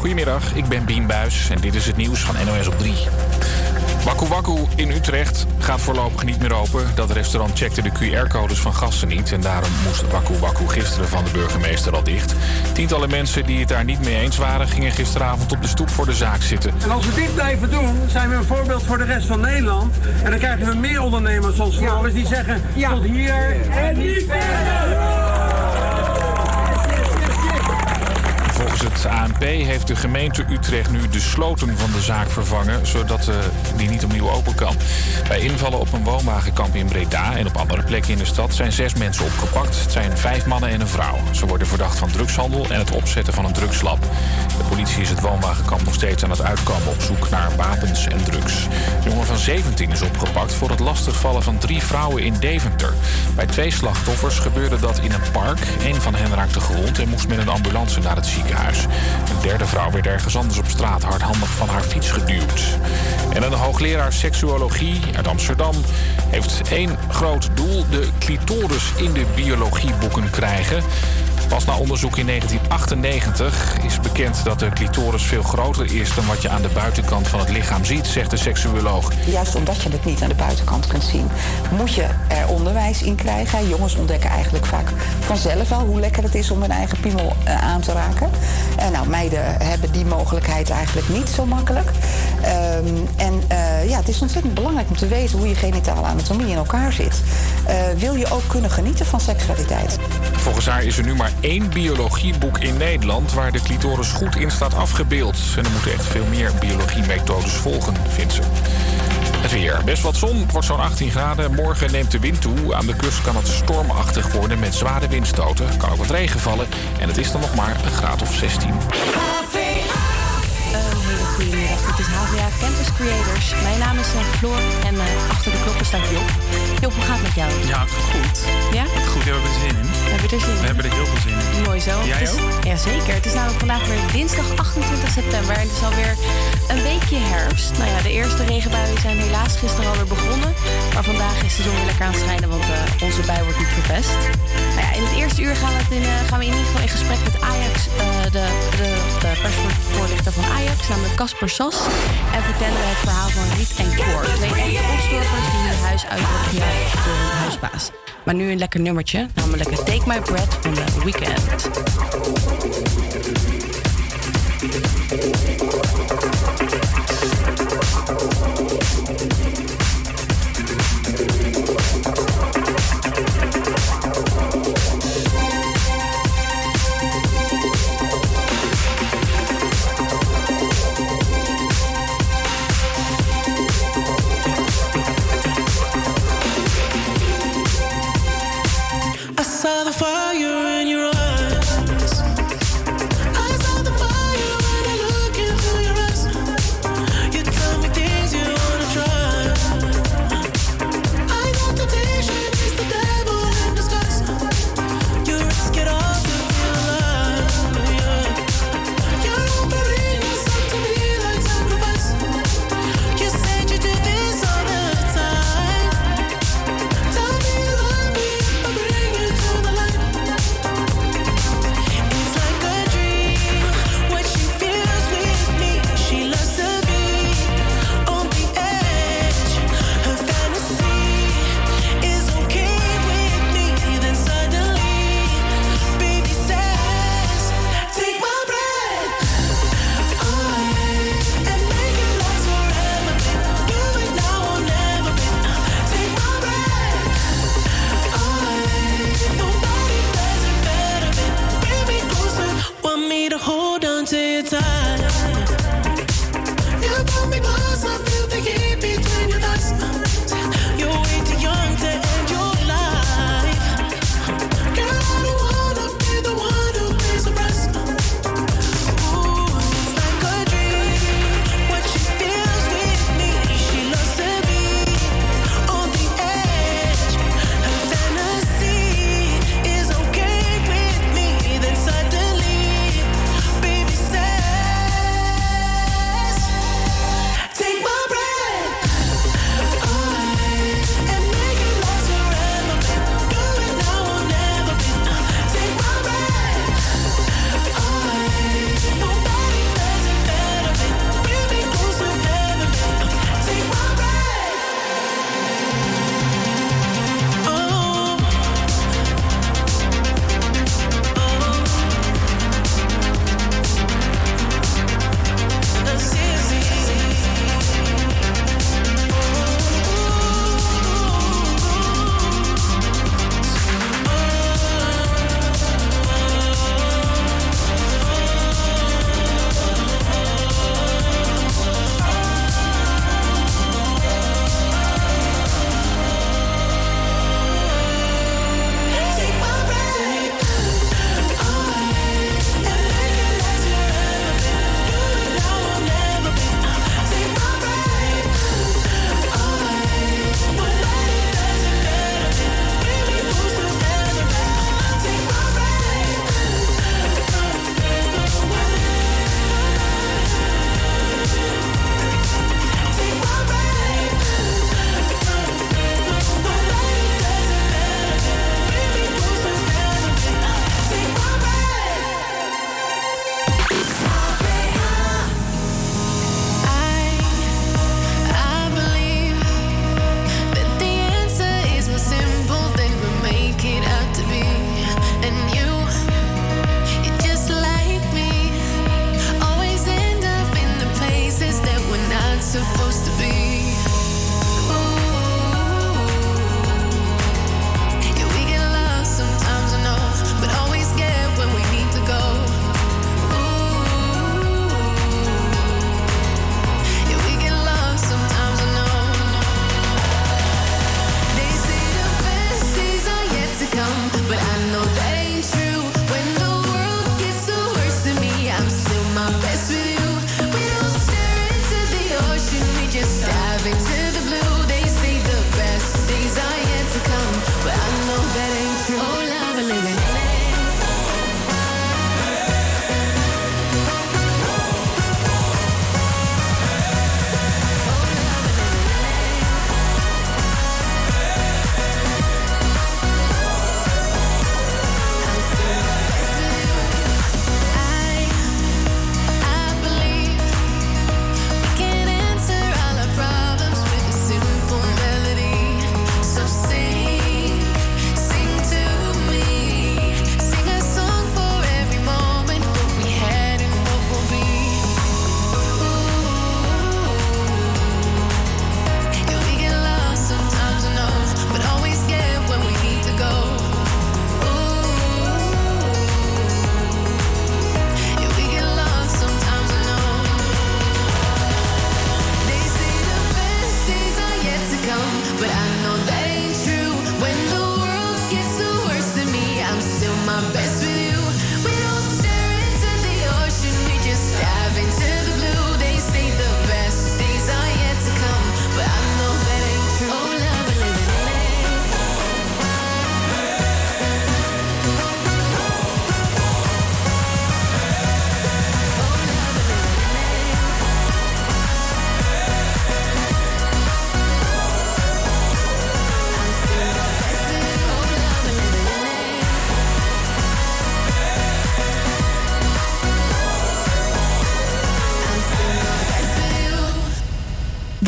Goedemiddag, ik ben Bien Buis en dit is het nieuws van NOS op 3. Waku Waku in Utrecht gaat voorlopig niet meer open. Dat restaurant checkte de QR-codes van gasten niet... en daarom moest Waku Waku gisteren van de burgemeester al dicht. Tientallen mensen die het daar niet mee eens waren... gingen gisteravond op de stoep voor de zaak zitten. En als we dit blijven doen, zijn we een voorbeeld voor de rest van Nederland. En dan krijgen we meer ondernemers zoals Floris die zeggen... tot hier en niet verder! Het ANP heeft de gemeente Utrecht nu de sloten van de zaak vervangen, zodat uh, die niet opnieuw open kan. Bij invallen op een woonwagenkamp in Breda en op andere plekken in de stad zijn zes mensen opgepakt. Het zijn vijf mannen en een vrouw. Ze worden verdacht van drugshandel en het opzetten van een drugslab. De politie is het woonwagenkamp nog steeds aan het uitkomen op zoek naar wapens en drugs. Een jongen van 17 is opgepakt voor het lastigvallen van drie vrouwen in Deventer. Bij twee slachtoffers gebeurde dat in een park. Een van hen raakte gewond en moest met een ambulance naar het ziekenhuis. Een derde vrouw werd ergens anders op straat hardhandig van haar fiets geduwd. En een hoogleraar seksuologie uit Amsterdam heeft één groot doel: de clitoris in de biologieboeken krijgen. Pas na onderzoek in 1998 is bekend dat de clitoris veel groter is dan wat je aan de buitenkant van het lichaam ziet, zegt de seksuoloog. Juist omdat je het niet aan de buitenkant kunt zien, moet je er onderwijs in krijgen. Jongens ontdekken eigenlijk vaak vanzelf al hoe lekker het is om hun eigen piemel uh, aan te raken. Uh, nou, meiden hebben die mogelijkheid eigenlijk niet zo makkelijk. Um, en uh, ja, het is ontzettend belangrijk om te weten hoe je genitale anatomie in elkaar zit. wil je ook kunnen genieten van seksualiteit? Volgens haar is er nu maar één biologieboek in Nederland waar de clitoris goed in staat afgebeeld. En er moeten echt veel meer biologiemethodes volgen, vindt ze. Het weer. Best wat zon. Het wordt zo'n 18 graden. Morgen neemt de wind toe. Aan de kust kan het stormachtig worden met zware windstoten. Kan ook wat regen vallen. En het is dan nog maar een graad of 16. Een hele goede middag. Dit is HVA Campus Creators. Mijn naam is uh, Floor en uh, achter de knoppen staat Job. Job, hoe gaat het met jou? Ja, goed. Ja? Goed, we hebben er zin in. Heb je er zin in? We hebben er heel veel zin in. Mooi zo. Jij is, ook? Jazeker. Het is namelijk vandaag weer dinsdag 28 september. En het is alweer een weekje herfst. Nou ja, de eerste regenbuien zijn helaas gisteren alweer begonnen. Maar vandaag is de zon weer lekker aan het schijnen, want uh, onze bui wordt niet verpest. Nou ja, in het eerste uur gaan we, in, uh, gaan we in ieder geval in gesprek met Ajax, de, de, de persvoorlichter van Ajax, namelijk Casper. En vertellen we het verhaal van Riet en Koor. Twee ex-opstorpers die hun huis uit worden gejaagd door hun huisbaas. Maar nu een lekker nummertje, namelijk Take My Breath van The Weeknd.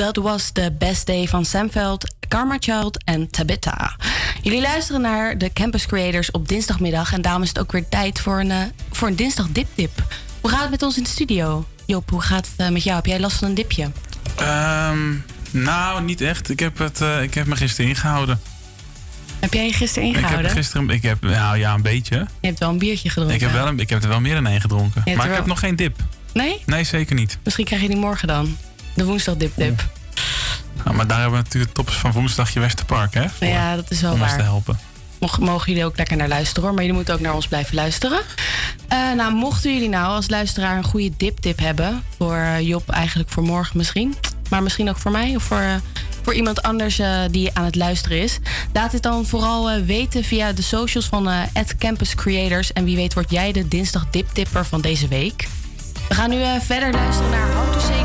Dat was de Best Day van Samveld, Karma Child en Tabitha. Jullie luisteren naar de Campus Creators op dinsdagmiddag. En daarom is het ook weer tijd voor een, uh, voor een dinsdag dip dip. Hoe gaat het met ons in de studio? Joop, hoe gaat het uh, met jou? Heb jij last van een dipje? Um, nou, niet echt. Ik heb, het, uh, ik heb me gisteren ingehouden. Heb jij je gisteren ingehouden? Ik heb gisteren, ik heb, nou ja, een beetje. Je hebt wel een biertje gedronken. Ik heb, wel een, ik heb er wel meer dan één gedronken. Maar ik wel... heb nog geen dip. Nee? Nee, zeker niet. Misschien krijg je die morgen dan. De woensdag dip dip. Nou, maar daar hebben we natuurlijk toppers van woensdagje Westerpark, hè? Voor, ja, dat is wel om waar. ons te helpen. Mogen jullie ook lekker naar luisteren hoor. Maar jullie moeten ook naar ons blijven luisteren. Uh, nou, mochten jullie nou als luisteraar een goede dip-tip hebben. Voor uh, Job, eigenlijk voor morgen misschien. Maar misschien ook voor mij of voor, uh, voor iemand anders die aan het luisteren is. Laat het dan vooral weten via de socials van Campus Creators. En wie weet word jij de dinsdag dip-tipper van deze week. We gaan nu verder luisteren naar How to Say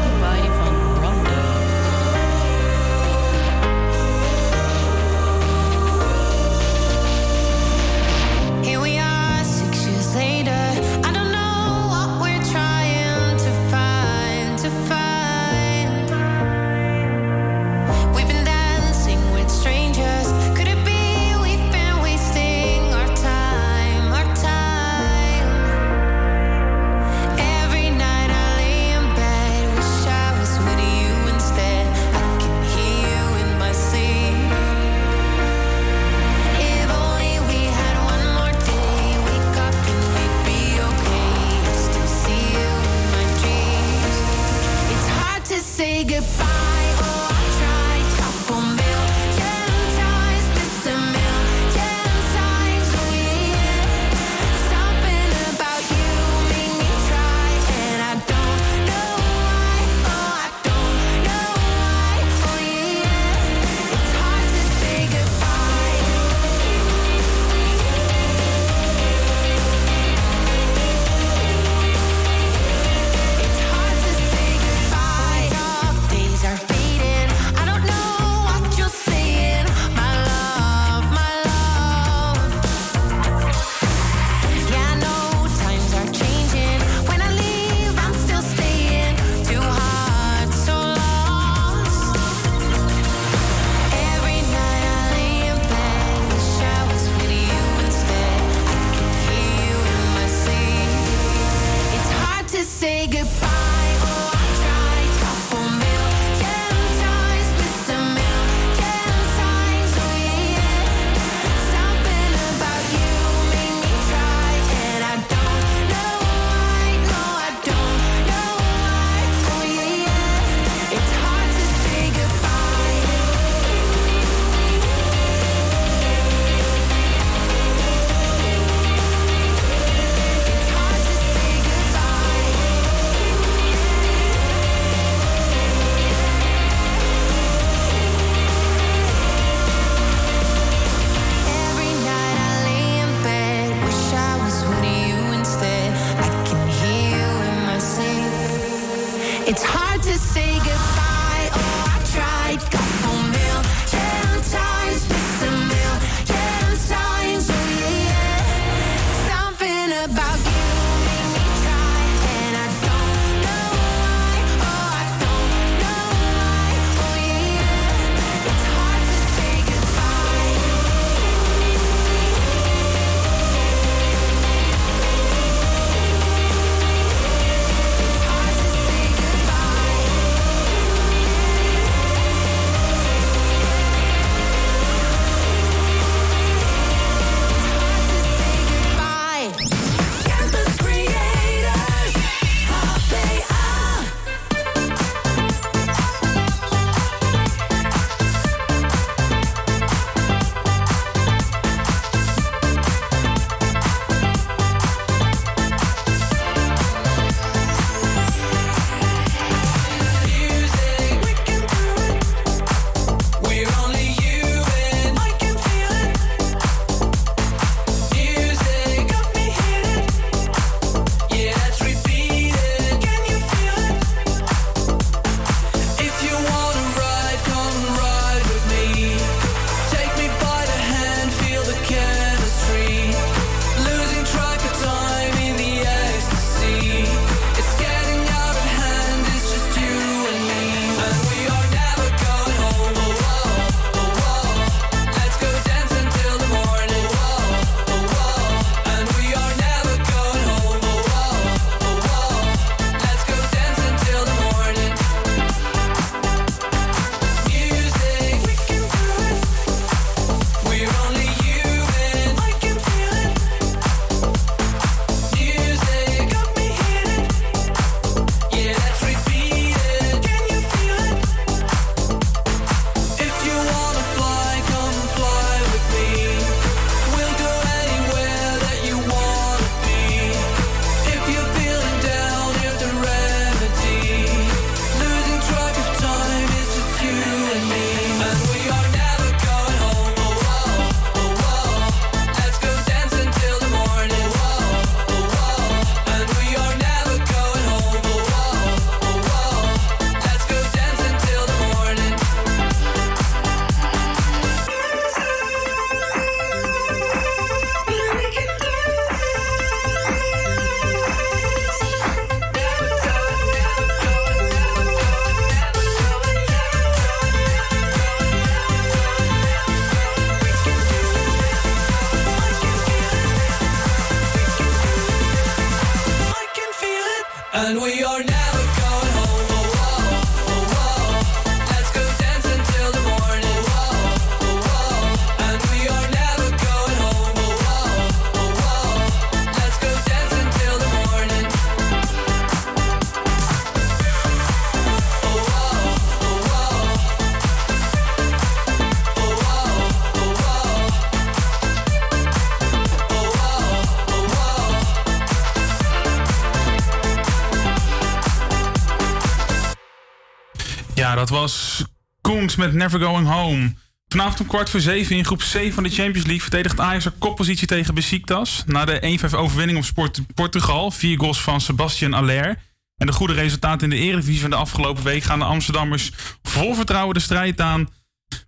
dat was Koens met Never Going Home. Vanavond om kwart voor zeven in groep C van de Champions League verdedigt Ajax haar koppositie tegen Besiktas. Na de 1-5 overwinning op Sport Portugal, vier goals van Sebastian Aller. En de goede resultaten in de Eredivisie van de afgelopen week gaan de Amsterdammers vol vertrouwen de strijd aan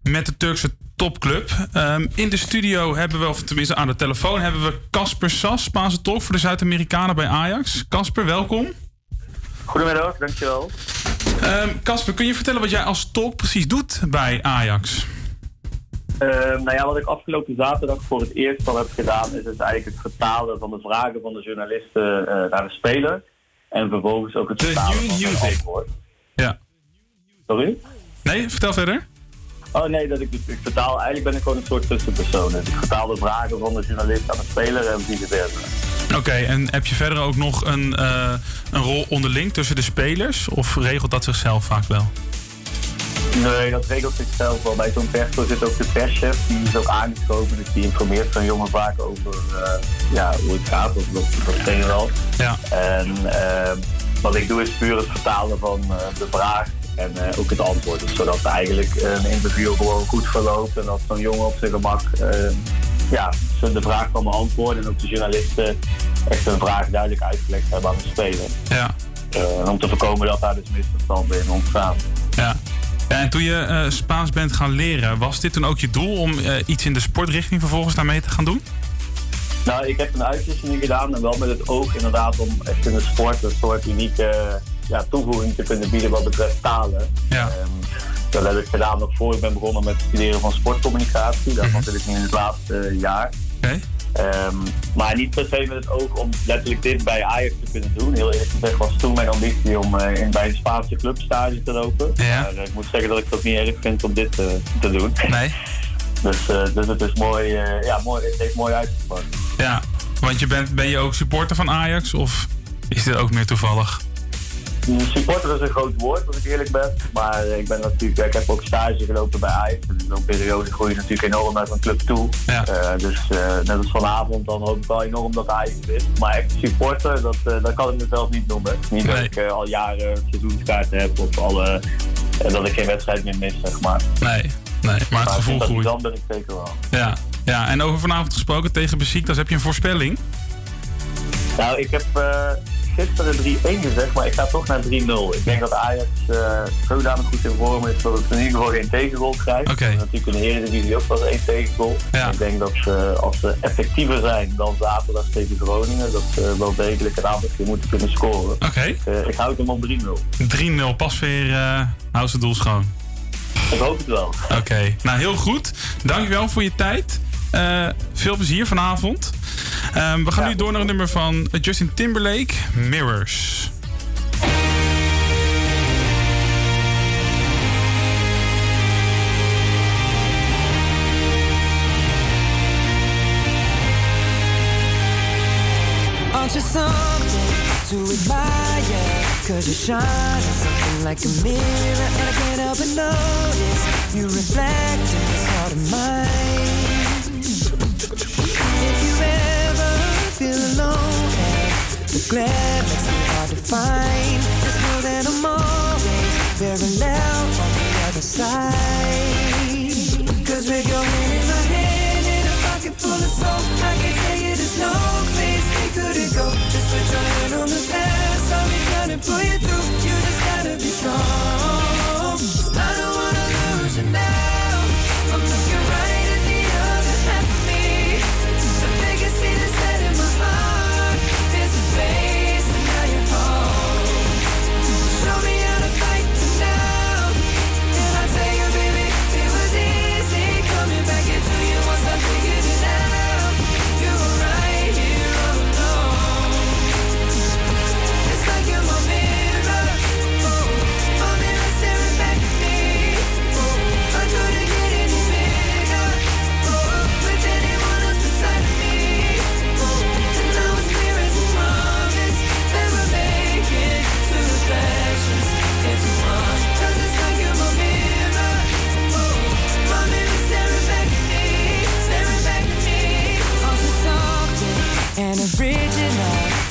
met de Turkse topclub. Ehm, in de studio hebben we, of tenminste aan de telefoon, hebben we Casper Sas, Spaanse tolk voor de Zuid-Amerikanen bij Ajax. Casper, welkom. Goedemiddag, dankjewel. Casper, um, kun je vertellen wat jij als tolk precies doet bij Ajax? Ehm, nou ja, wat ik afgelopen zaterdag voor het eerst al heb gedaan, is dus eigenlijk het vertalen van de vragen van de journalisten uh, naar de speler. En vervolgens ook het vertalen van het antwoord. Ja. Sorry? Nee, vertel verder. Oh nee, dat ik, ik vertaal, eigenlijk ben ik gewoon een soort tussenpersoon. Dus ik vertaal de vragen van de journalist aan de speler en vice versa. Oké, en heb je verder ook nog een, uh, een rol onderling tussen de spelers? Of regelt dat zichzelf vaak wel? Nee, dat regelt zichzelf wel. Bij zo'n persco zit ook de perschef, die is ook aangeschoven. Dus die informeert zo'n jongen vaak over uh, ja, hoe het gaat. Of dat, dat ken je wel. Ja. En uh, wat ik doe is puur het vertalen van de vraag en uh, ook het antwoord. Dus zodat eigenlijk een interview gewoon goed verloopt en dat zo'n jongen op zijn gemak uh, ja, de vraag kan beantwoorden. En ook de journalisten echt een vraag duidelijk uitgelegd hebben aan de speler. Ja. Om te voorkomen dat daar dus misverstanden in ontstaan. Ja. ja en toen je Spaans bent gaan leren, was dit toen ook je doel om iets in de sportrichting vervolgens daarmee te gaan doen? Nou, ik heb een uitwisseling gedaan en wel met het oog inderdaad om echt in de sport een soort unieke ja, toevoeging te kunnen bieden wat betreft talen. Ja. Um, dat heb ik gedaan nog voor ik ben begonnen met het studeren van sportcommunicatie. Dat Mhm. ik nu in het laatste jaar. Oké. Um, maar niet per se met het oog om letterlijk dit bij Ajax te kunnen doen. Heel eerlijk gezegd was toen mijn ambitie om uh, in, bij een Spaanse club stage te lopen. Ja. Maar uh, ik moet zeggen dat ik het ook niet erg vind om dit uh, te doen. Nee. dus, dus het is mooi, ja, mooi, het heeft mooi uitgepakt. Ja, want je bent, ben je ook supporter van Ajax of is dit ook meer toevallig? Supporter is een groot woord, als ik eerlijk ben. Maar ik ben natuurlijk, ik heb ook stage gelopen bij Ajax. En in zo'n periode groei je natuurlijk enorm naar zo'n club toe. Ja. Uh, dus uh, net als vanavond, dan hoop ik wel enorm dat Ajax wint. Maar echt supporter, dat, uh, dat kan ik mezelf niet noemen. Niet Nee. dat ik al jaren seizoenskaarten heb of alle, dat ik geen wedstrijd meer mis, zeg maar. Nee, nee, maar het gevoel groeit. Dan ben ik zeker wel. Ja. ja, en over vanavond gesproken tegen Besiktas, heb je een voorspelling? Nou, ik heb uh, gisteren 3-1 gezegd, maar ik ga toch naar 3-0. Ik denk dat Ajax uh, zodanig goed in vorm is dat het in ieder geval geen tegengoal krijgt. Okay. Natuurlijk in de Eredivisie ook wel één tegengoal. Ja. Ik denk dat ze, als ze effectiever zijn dan zaterdag tegen Groningen, dat ze wel degelijk een aantal keer moeten kunnen scoren. Oké. Okay. Uh, ik houd hem op 3-0. 3-0, pas weer uh, hou ze doel schoon. Ik hoop het wel. Oké, okay. nou heel goed. Dankjewel voor je tijd. Veel plezier vanavond. Um, we gaan ja, nu door naar een nummer van Justin Timberlake, Mirrors. Aren't you something to admire? Cause you shine something like a mirror And I can't help but notice You reflect in this heart of mine feel alone. The glare makes me hard to find. Just know that I'm always parallel on the other side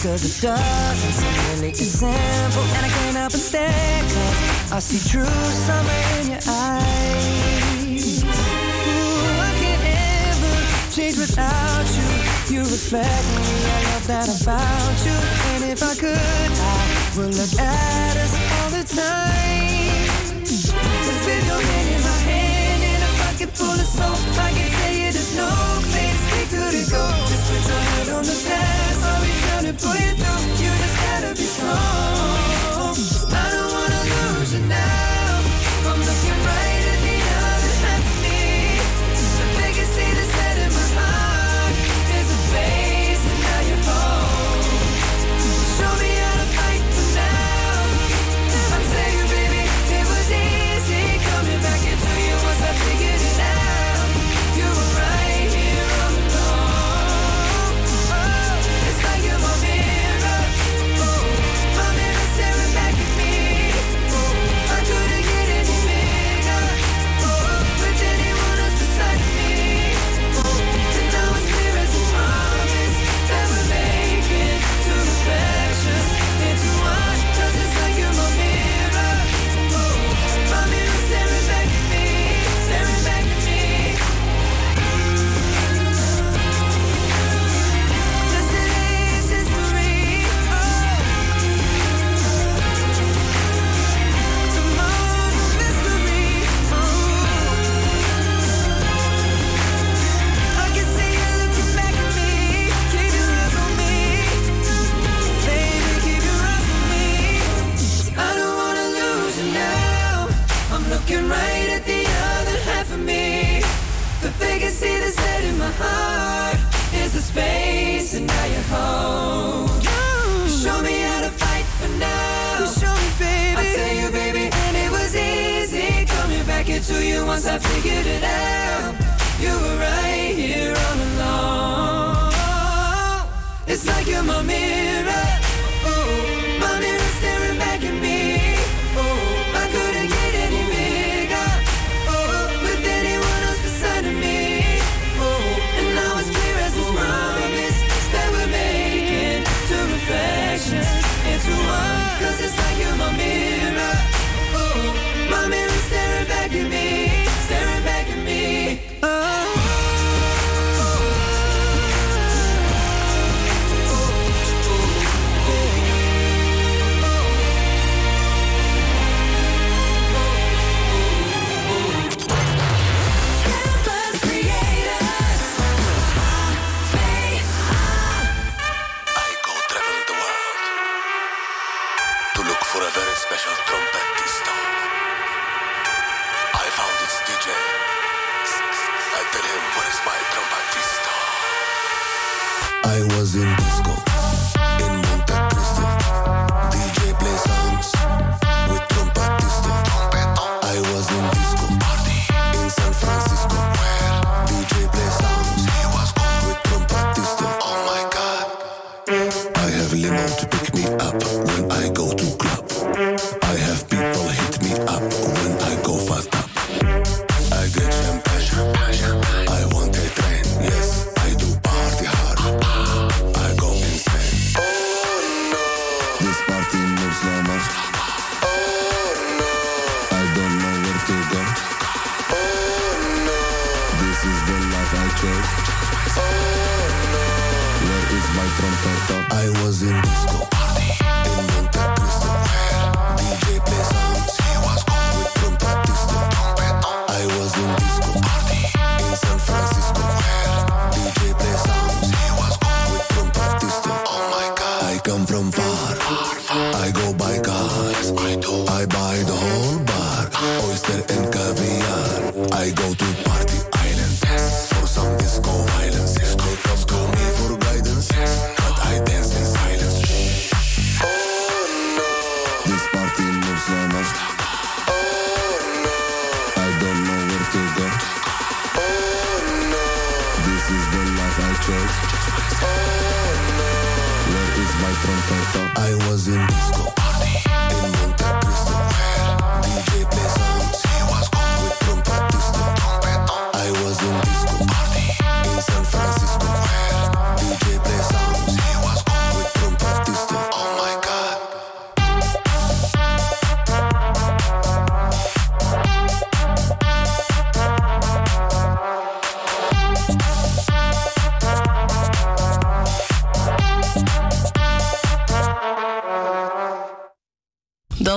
Cause it doesn't seem really as simple And I can't help but stare Cause I see true summer in your eyes. Ooh, I can't ever change without you. You reflect me, I love that about you. And if I could, I would look at us all the time. Just with your hand in my hand In a pocket full of soap. I can tell you there's no place we couldn't go. Just put your on the past, I'll be here to pull you through. You just gotta be strong.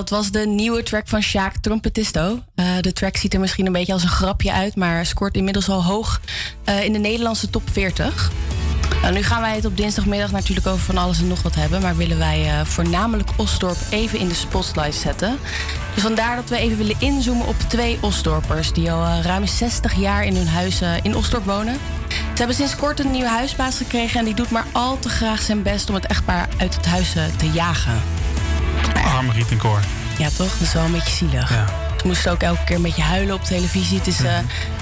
Dat was de nieuwe track van Sjaak Trompetisto. Uh, de track ziet er misschien een beetje als een grapje uit, maar scoort inmiddels al hoog uh, in de Nederlandse top 40. Nou, nu gaan wij het op dinsdagmiddag natuurlijk over van alles en nog wat hebben. Maar willen wij uh, voornamelijk Osdorp even in de spotlight zetten. Dus vandaar dat we even willen inzoomen op twee Osdorpers... die al ruim 60 jaar in hun huis in Osdorp wonen. Ze hebben sinds kort een nieuwe huisbaas gekregen... en die doet maar al te graag zijn best om het echtpaar uit het huis te jagen. Ja, toch? Dat is wel een beetje zielig. Ja. Ze moesten ook elke keer een beetje huilen op televisie. Het is uh,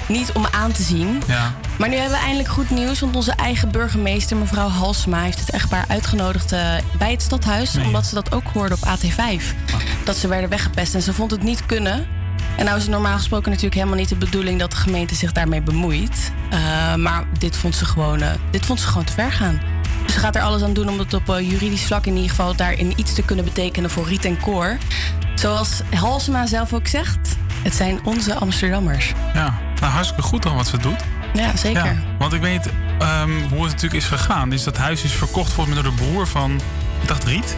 niet om aan te zien. Ja. Maar nu hebben we eindelijk goed nieuws. Want onze eigen burgemeester, mevrouw Halsema, heeft het echtpaar uitgenodigd uh, bij het stadhuis. Nee. Omdat ze dat ook hoorden op AT5. Ah. Dat ze werden weggepest. En ze vond het niet kunnen. En nou is het normaal gesproken natuurlijk helemaal niet de bedoeling dat de gemeente zich daarmee bemoeit. Uh, maar dit vond, ze gewoon, dit vond ze gewoon te ver gaan. Dus ze gaat er alles aan doen om het op uh, juridisch vlak in ieder geval daarin iets te kunnen betekenen voor Riet en Koor. Zoals Halsema zelf ook zegt, het zijn onze Amsterdammers. Ja, nou hartstikke goed dan wat ze doet. Ja, zeker. Ja, want ik weet um, hoe het natuurlijk is gegaan. Is dat huis is verkocht volgens mij door de broer van, ik dacht Riet.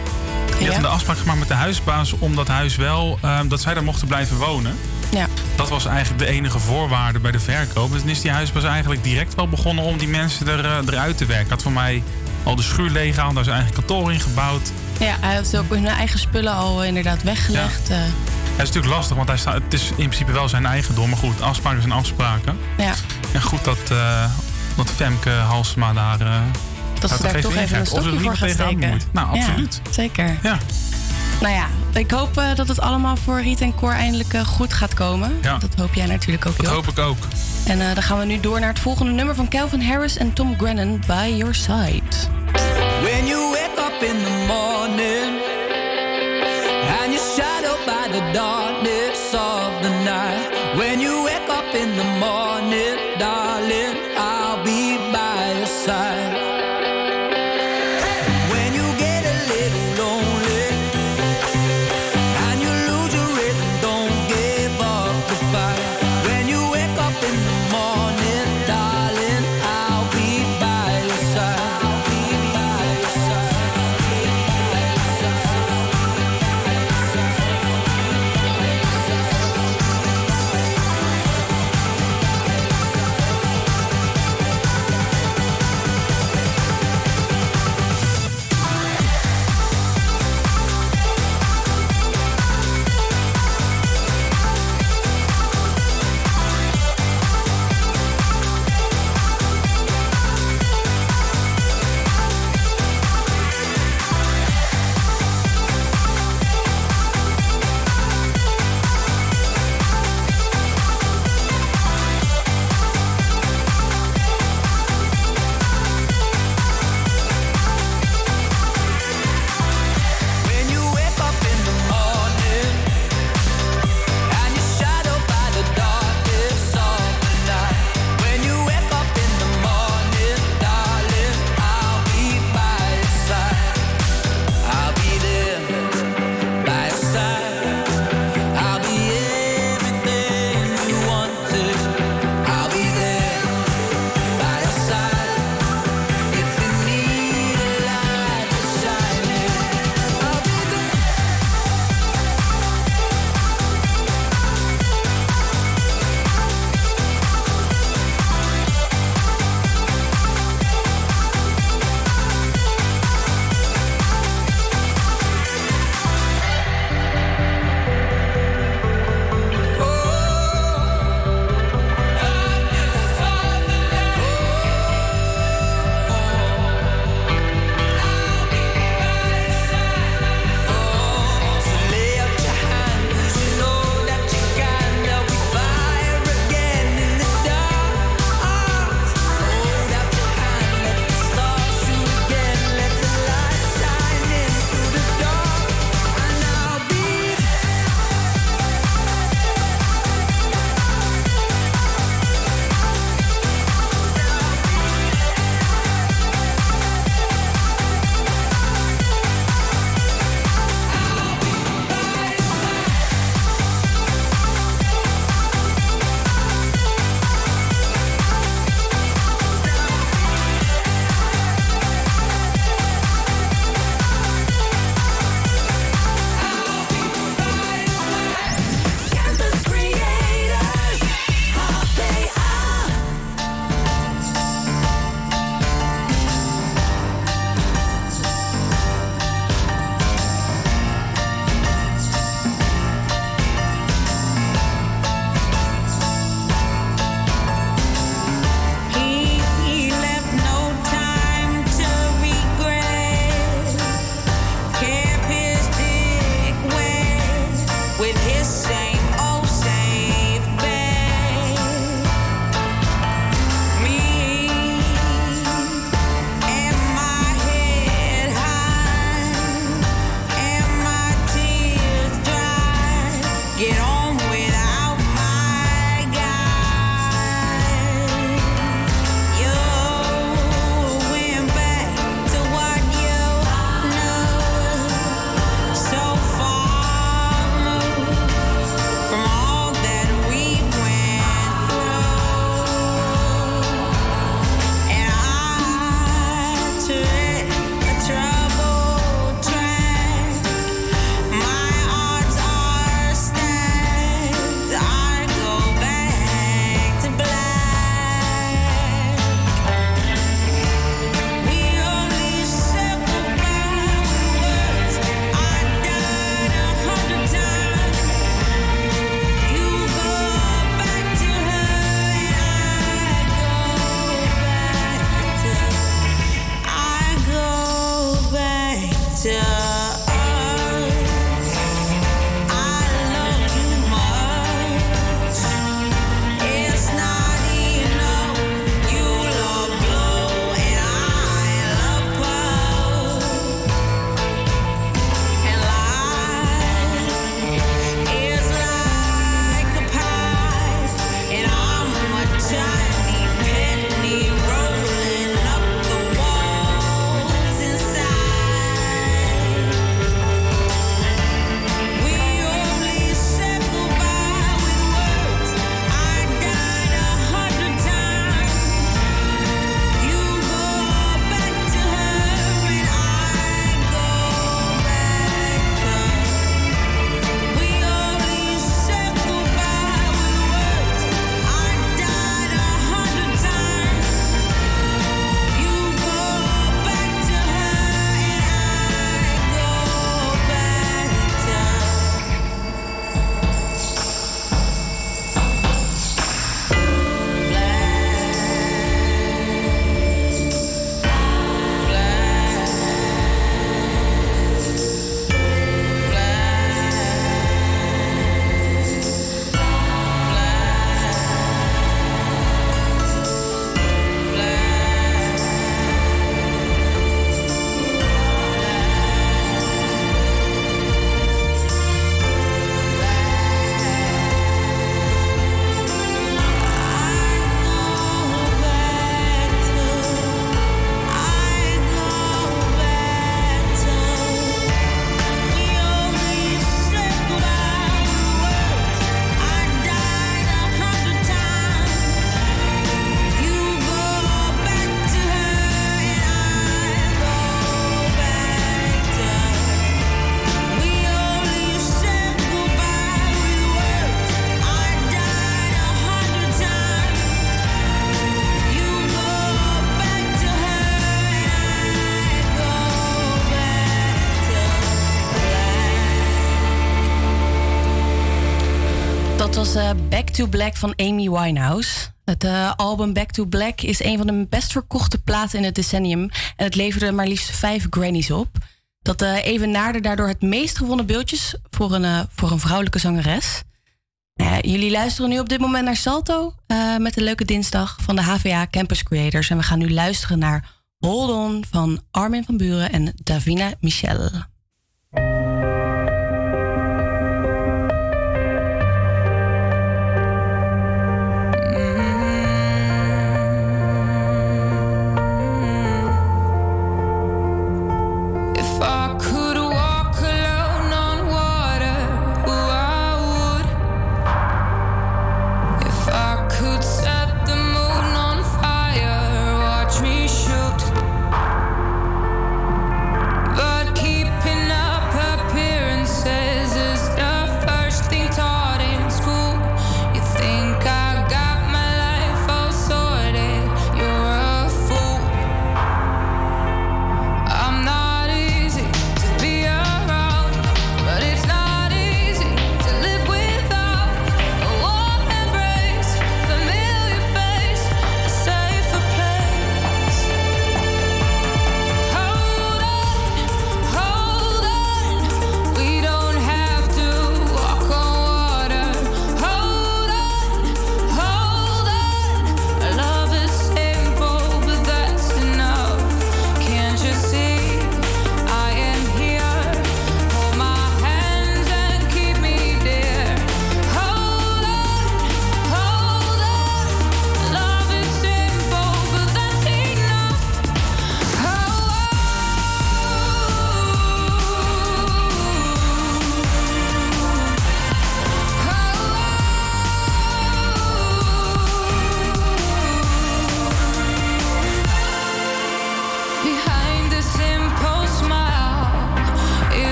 Die Ja. had een afspraak gemaakt met de huisbaas om dat huis wel, um, dat zij daar mochten blijven wonen. Ja. Dat was eigenlijk de enige voorwaarde bij de verkoop. Dus dan is die huisbaas eigenlijk direct wel begonnen om die mensen er, uh, eruit te werken. Had voor mij al de schuur leeggehaald, daar zijn eigen kantoor in gebouwd. Ja, hij heeft ook hun eigen spullen al inderdaad weggelegd. Ja. Uh, het is natuurlijk lastig, want hij staat, het is in principe wel zijn eigendom. Maar goed, afspraken zijn afspraken. Ja. En goed dat, uh, dat Femke Halsema daar. Uh, dat ze daar toch even een stokje voor gaat steken. Nou, absoluut. Ja, zeker. Ja. Nou ja, ik hoop uh, dat het allemaal voor Riet en Cor eindelijk uh, goed gaat komen. Ja. Dat hoop jij natuurlijk ook, Dat hoop ik ook. En uh, dan gaan we nu door naar het volgende nummer van Calvin Harris en Tom Grennan, By Your Side. When you wake up in the morning And you're shadowed by the darkness of the night When you wake up in the morning, darling to Black van Amy Winehouse. Het uh, album Back to Black is een van de best verkochte platen in het decennium. En het leverde maar liefst vijf Grannies op. Dat uh, even naarde daardoor het meest gewonnen beeldjes voor een, voor een vrouwelijke zangeres. jullie luisteren nu op dit moment naar Salto met een leuke dinsdag van de HVA Campus Creators. En we gaan nu luisteren naar Hold On van Armin van Buren en Davina Michel.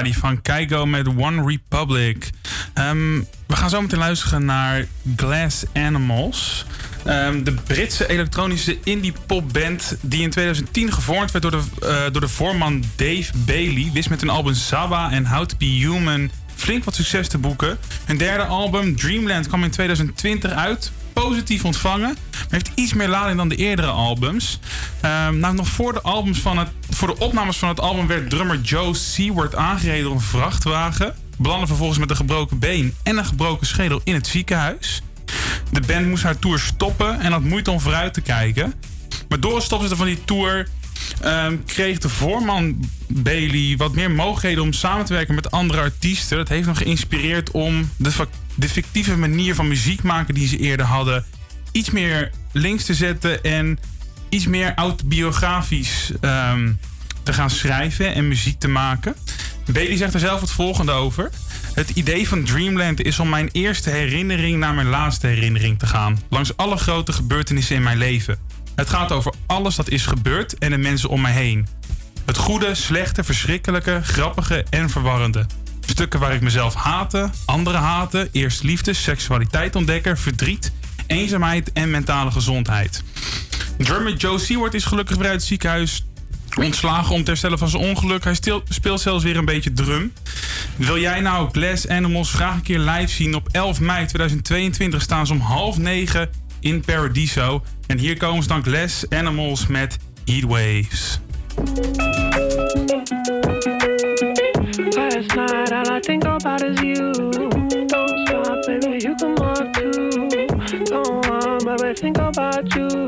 Somebody van Keigo met One Republic. Ehm, we gaan zo meteen luisteren naar Glass Animals. Ehm, de Britse elektronische indie popband die in 2010 gevormd werd door de, uh, door de voorman Dave Bailey... wist met hun album Saba en How to Be Human flink wat succes te boeken. Hun derde album Dreamland kwam in 2020 uit positief ontvangen. Maar heeft iets meer lading dan de eerdere albums. Um, nou, nog voor de, albums van het, voor de opnames van het album werd drummer Joe Seward aangereden door een vrachtwagen. Belandde vervolgens met een gebroken been en een gebroken schedel in het ziekenhuis. De band moest haar tour stoppen en had moeite om vooruit te kijken. Maar door het stopzetten van die tour um, kreeg de voorman Bailey wat meer mogelijkheden om samen te werken met andere artiesten. Dat heeft hem geïnspireerd om de, de fictieve manier van muziek maken die ze eerder hadden iets meer links te zetten en iets meer autobiografisch um, te gaan schrijven en muziek te maken. Bailey zegt er zelf het volgende over. Het idee van Dreamland is om mijn eerste herinnering naar mijn laatste herinnering te gaan. Langs alle grote gebeurtenissen in mijn leven. Het gaat over alles dat is gebeurd en de mensen om mij heen. Het goede, slechte, verschrikkelijke, grappige en verwarrende. Stukken waar ik mezelf haatte, anderen haatte, eerst liefde, seksualiteit ontdekken, verdriet, eenzaamheid en mentale gezondheid. Drummer Joe Seward is gelukkig weer uit het ziekenhuis ontslagen om te herstellen van zijn ongeluk. Hij speelt zelfs weer een beetje drum. Wil jij nou Glass Animals graag een keer live zien? Op 11 mei 2022 staan ze om half negen in Paradiso. En hier komen ze dan Glass Animals met Heatwaves. About is you. Don't stop, baby, you come up too. Don't want, baby, think about you.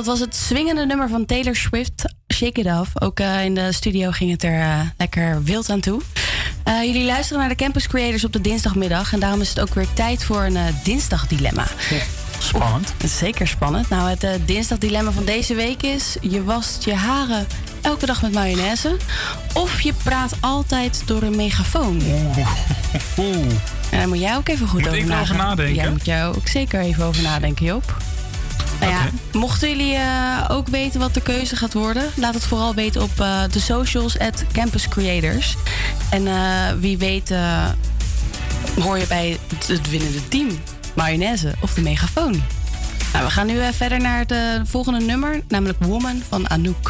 Dat was het swingende nummer van Taylor Swift, Shake It Off. Ook uh, in de studio ging het er uh, lekker wild aan toe. Uh, jullie luisteren naar de Campus Creators op de dinsdagmiddag. En daarom is het ook weer tijd voor een dinsdagdilemma. Spannend. Oeh, zeker spannend. Nou, het dinsdagdilemma van deze week is... je wast je haren elke dag met mayonaise... of je praat altijd door een megafoon. Oeh. En daar moet jij ook even goed Moet over nadenken? Jij moet jou ook zeker even over nadenken, Job. Nou ja, mochten jullie uh, ook weten wat de keuze gaat worden, laat het vooral weten op uh, de socials at. En uh, wie weet hoor je bij het winnende team, mayonaise of de megafoon. Nou, we gaan nu verder naar het volgende nummer, namelijk Woman van Anouk.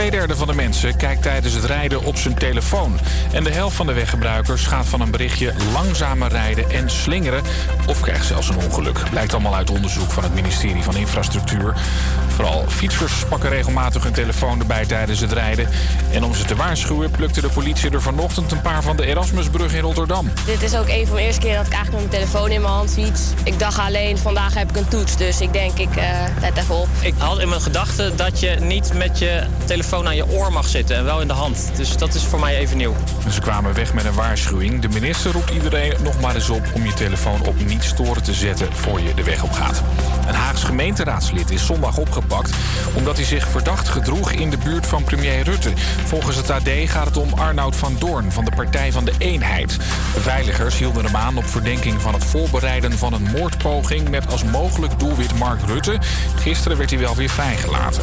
Tweederde van de mensen kijkt tijdens het rijden op zijn telefoon. En de helft van de weggebruikers gaat van een berichtje langzamer rijden en slingeren... of krijgt zelfs een ongeluk. Blijkt allemaal uit onderzoek van het ministerie van Infrastructuur. Vooral fietsers pakken regelmatig hun telefoon erbij tijdens het rijden. En om ze te waarschuwen plukte de politie er vanochtend een paar van de Erasmusbrug in Rotterdam. Dit is ook een van de eerste keer dat ik eigenlijk met mijn telefoon in mijn hand fiets. Ik dacht alleen, vandaag heb ik een toets, dus ik denk, ik eh let even op. Ik had in mijn gedachten dat je niet met je telefoon telefoon aan je oor mag zitten en wel in de hand. Dus dat is voor mij even nieuw. Ze kwamen weg met een waarschuwing. De minister roept iedereen nog maar eens op om je telefoon op niet storen te zetten voor je de weg op gaat. Een Haags gemeenteraadslid is zondag opgepakt omdat hij zich verdacht gedroeg in de buurt van premier Rutte. Volgens het AD gaat het om Arnoud van Doorn van de Partij van de Eenheid. Beveiligers hielden hem aan op verdenking van het voorbereiden van een moordpoging met als mogelijk doelwit Mark Rutte. Gisteren werd hij wel weer vrijgelaten.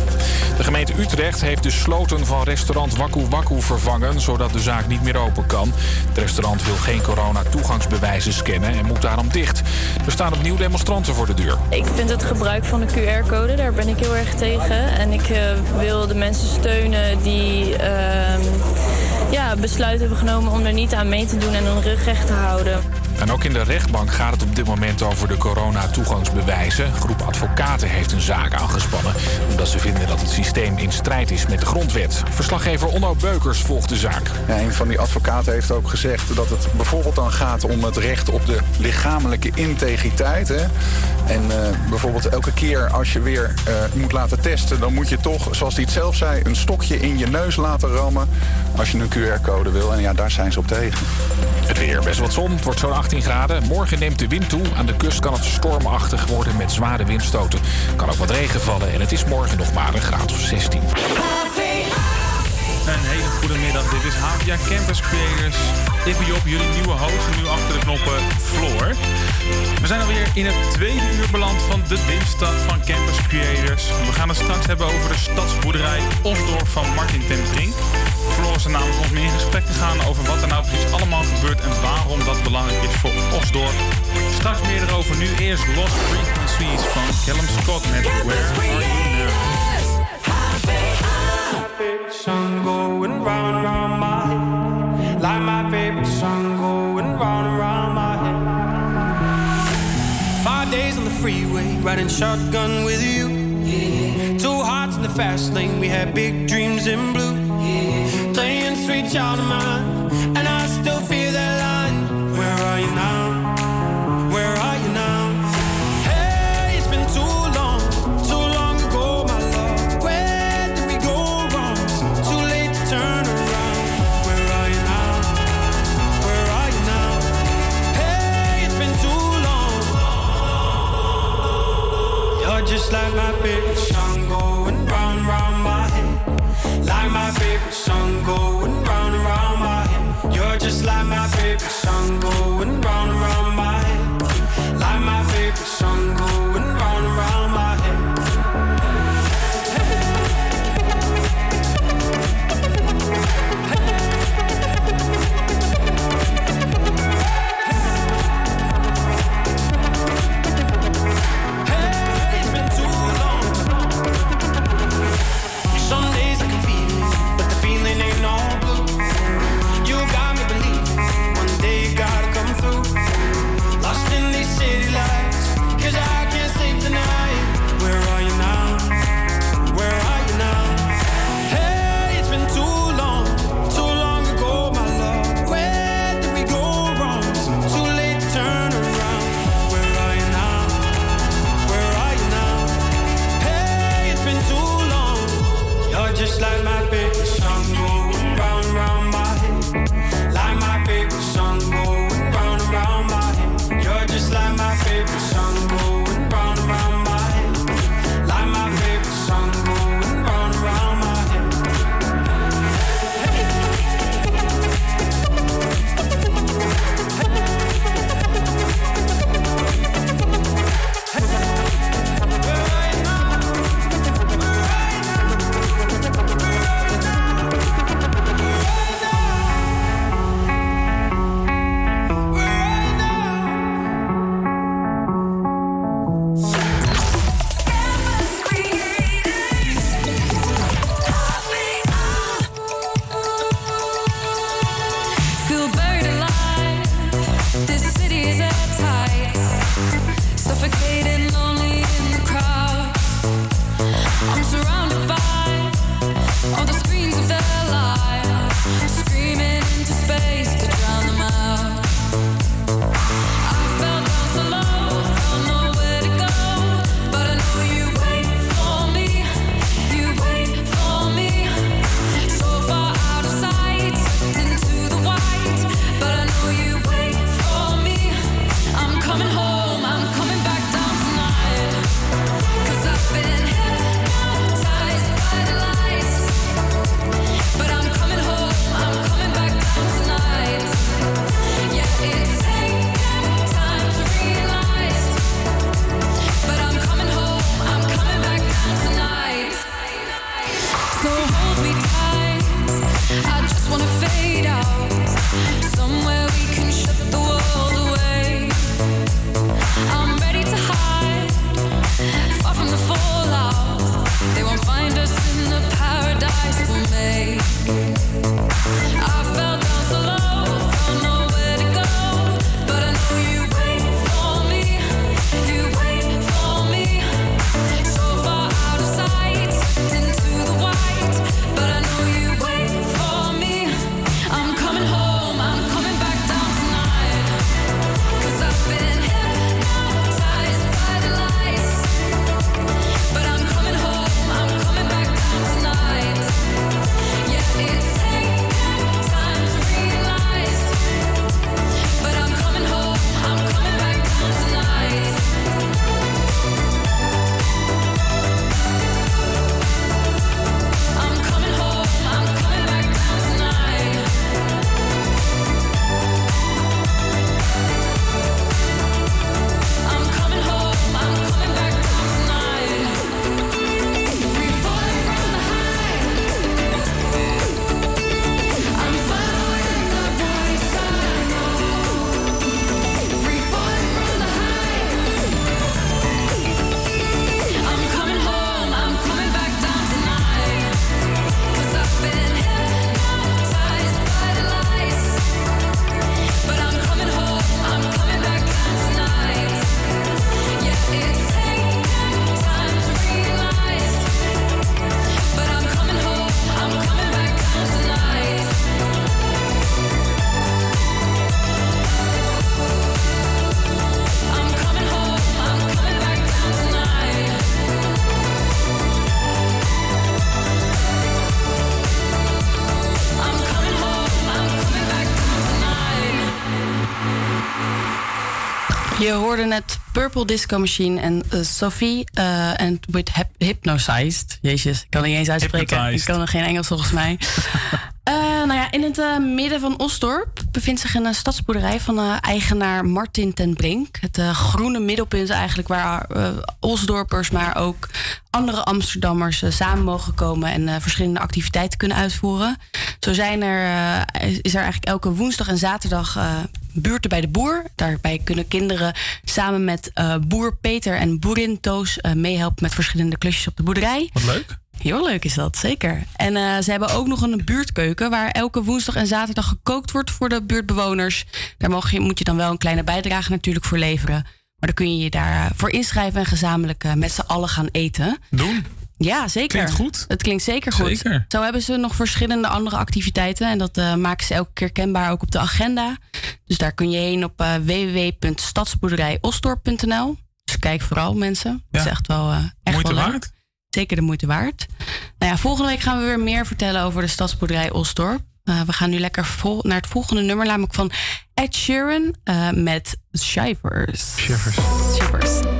De gemeente Utrecht heeft de sloten van restaurant Waku Waku vervangen, zodat de zaak niet meer open kan. Het restaurant wil geen corona-toegangsbewijzen scannen en moet daarom dicht. Er staan opnieuw demonstranten voor de deur. Ik vind het gebruik van de QR-code, daar ben ik heel erg tegen. En ik uh, wil de mensen steunen die uh, ja, besluit hebben genomen om er niet aan mee te doen en hun rug recht te houden. En ook in de rechtbank gaat het op dit moment over de corona-toegangsbewijzen. Groep advocaten heeft een zaak aangespannen... omdat ze vinden dat het systeem in strijd is met de grondwet. Verslaggever Onno Beukers volgt de zaak. Ja, een van die advocaten heeft ook gezegd dat het bijvoorbeeld dan gaat... om het recht op de lichamelijke integriteit. Hè? En uh, bijvoorbeeld elke keer als je weer uh, moet laten testen... dan moet je toch, zoals hij het zelf zei, een stokje in je neus laten rammen... als je een QR-code wil. En ja, daar zijn ze op tegen. Het weer, best wat zon. Het wordt zo'n 18 graden. Morgen neemt de wind toe. Aan de kust kan het stormachtig worden met zware windstoten. Kan ook wat regen vallen en het is morgen nog maar een graad of 16. Een hele goede middag. Dit is HVA Campus Creators. Ik ben Job, jullie nieuwe host. Nu achter de knoppen Floor. We zijn alweer in het tweede uur beland van de dinsdag van Campus Creators. We gaan het straks hebben over de stadsboerderij Osdorf van Martin ten. Floor is er namelijk ons mee in gesprek te gaan over wat er nou precies allemaal gebeurt en waarom dat belangrijk is voor Osdorf. Straks meer erover. Nu eerst Lost Frequencies van Callum Scott met Where Are You? Favorite song going round round my head. Like my favorite song going round round my head. Five days on the freeway, riding shotgun with you. Yeah. Two hearts in the fast lane, we had big dreams in blue. Yeah. Playing sweet child of mine, hoorde net Purple Disco Machine en uh, Sophie uh, en with Hypnotized. Jezus, ik kan niet eens uitspreken. Ik kan nog geen Engels volgens mij. In het uh, midden van Osdorp bevindt zich een uh, stadsboerderij van eigenaar Martin ten Brink. Het groene middelpunt eigenlijk waar Osdorpers, maar ook andere Amsterdammers samen mogen komen en verschillende activiteiten kunnen uitvoeren. Zo zijn er, is er eigenlijk elke woensdag en zaterdag buurten bij de boer. Daarbij kunnen kinderen samen met boer Peter en boerin Toos meehelpen met verschillende klusjes op de boerderij. Wat leuk. Heel leuk is dat, zeker. En uh, ze hebben ook nog een buurtkeuken waar elke woensdag en zaterdag gekookt wordt voor de buurtbewoners. Daar mag je, moet je dan wel een kleine bijdrage natuurlijk voor leveren. Maar dan kun je je daarvoor inschrijven en gezamenlijk uh, met z'n allen gaan eten. Doen? Ja, zeker. Klinkt goed. Het klinkt zeker goed. Zeker. Zo hebben ze nog verschillende andere activiteiten. En dat uh, maken ze elke keer kenbaar ook op de agenda. Dus daar kun je heen op uh, www.stadsboerderijosdorp.nl. Dus kijk vooral mensen. Ja. Het is echt wel uh, echt Moeite wel waard? Zeker de moeite waard. Nou ja, volgende week gaan we weer meer vertellen over de stadsboerderij Osdorp. Uh, we gaan nu lekker vol naar het volgende nummer, namelijk van Ed Sheeran uh, met Shivers. Shivers. Shivers.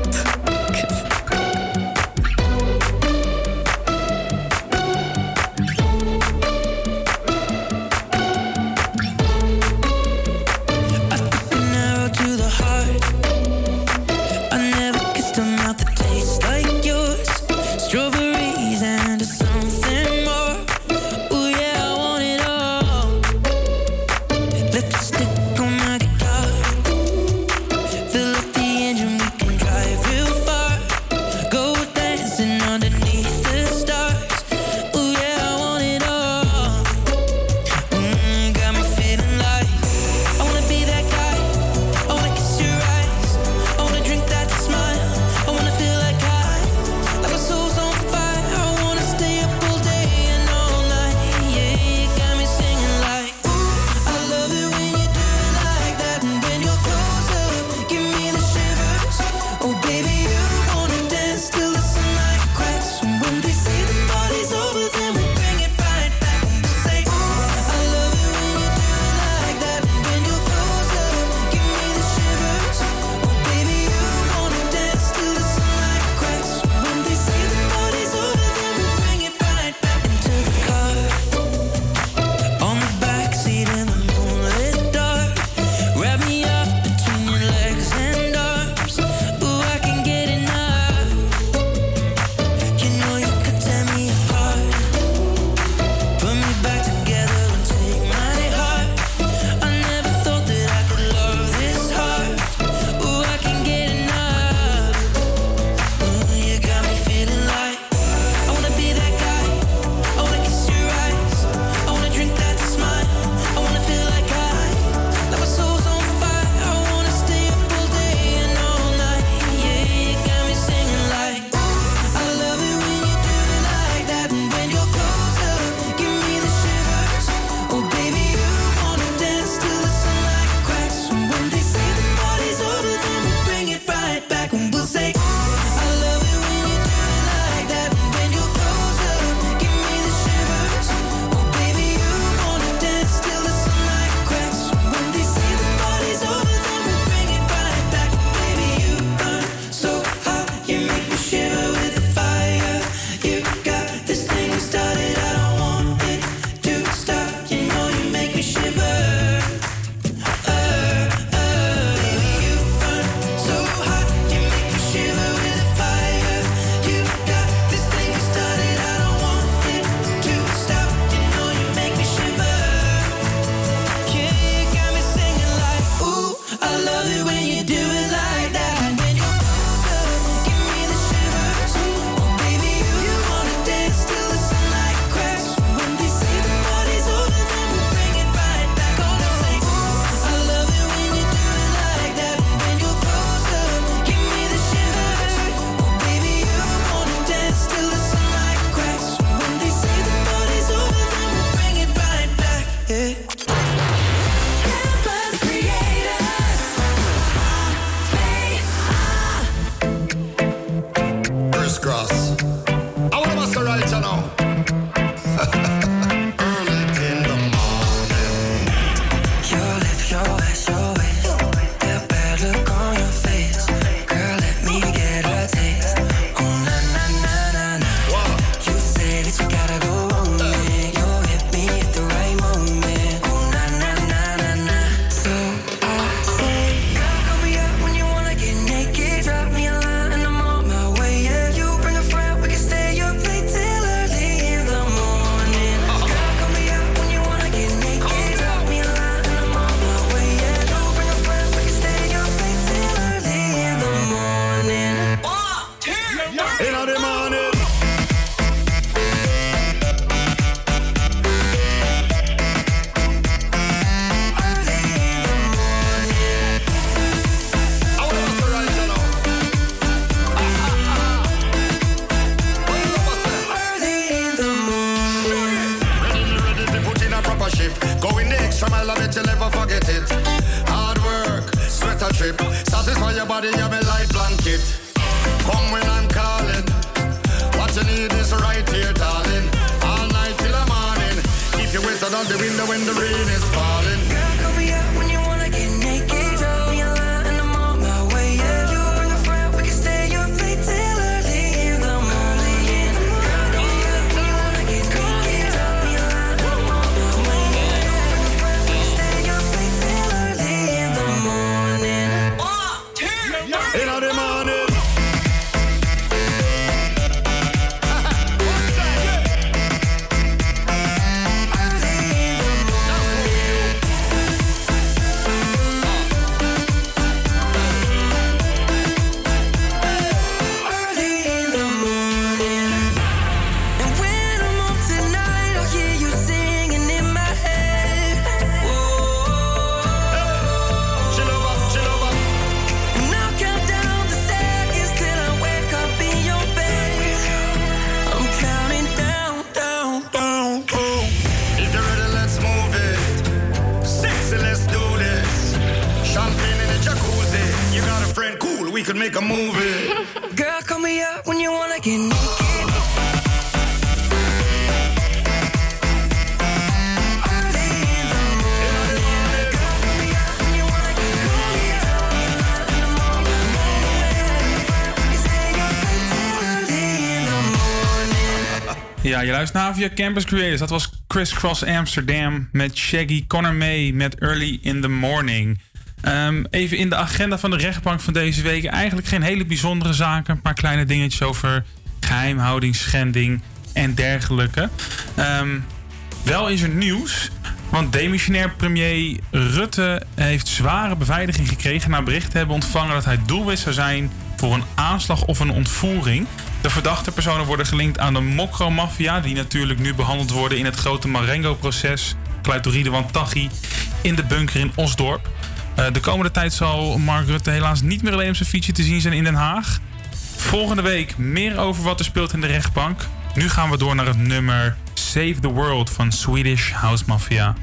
Je luistert naar via Campus Creators. Dat was Criss Cross Amsterdam met Shaggy Connor May met Early in the Morning. Ehm, even in de agenda van de rechtbank van deze week. Eigenlijk geen hele bijzondere zaken. Een paar kleine dingetjes over geheimhouding, schending en dergelijke. Ehm, wel is er nieuws. Want demissionair premier Rutte heeft zware beveiliging gekregen... na bericht te hebben ontvangen dat hij doelwit zou zijn... voor een aanslag of een ontvoering. De verdachte personen worden gelinkt aan de Mokro-maffia... die natuurlijk nu behandeld worden in het grote Marengo-proces... Kluitoride Wantaghi in de bunker in Osdorp. Eh, de komende tijd zal Mark Rutte helaas niet meer alleen op zijn fietsje te zien zijn in Den Haag. Volgende week meer over wat er speelt in de rechtbank. Nu gaan we door naar het nummer Save the World van Swedish House Mafia.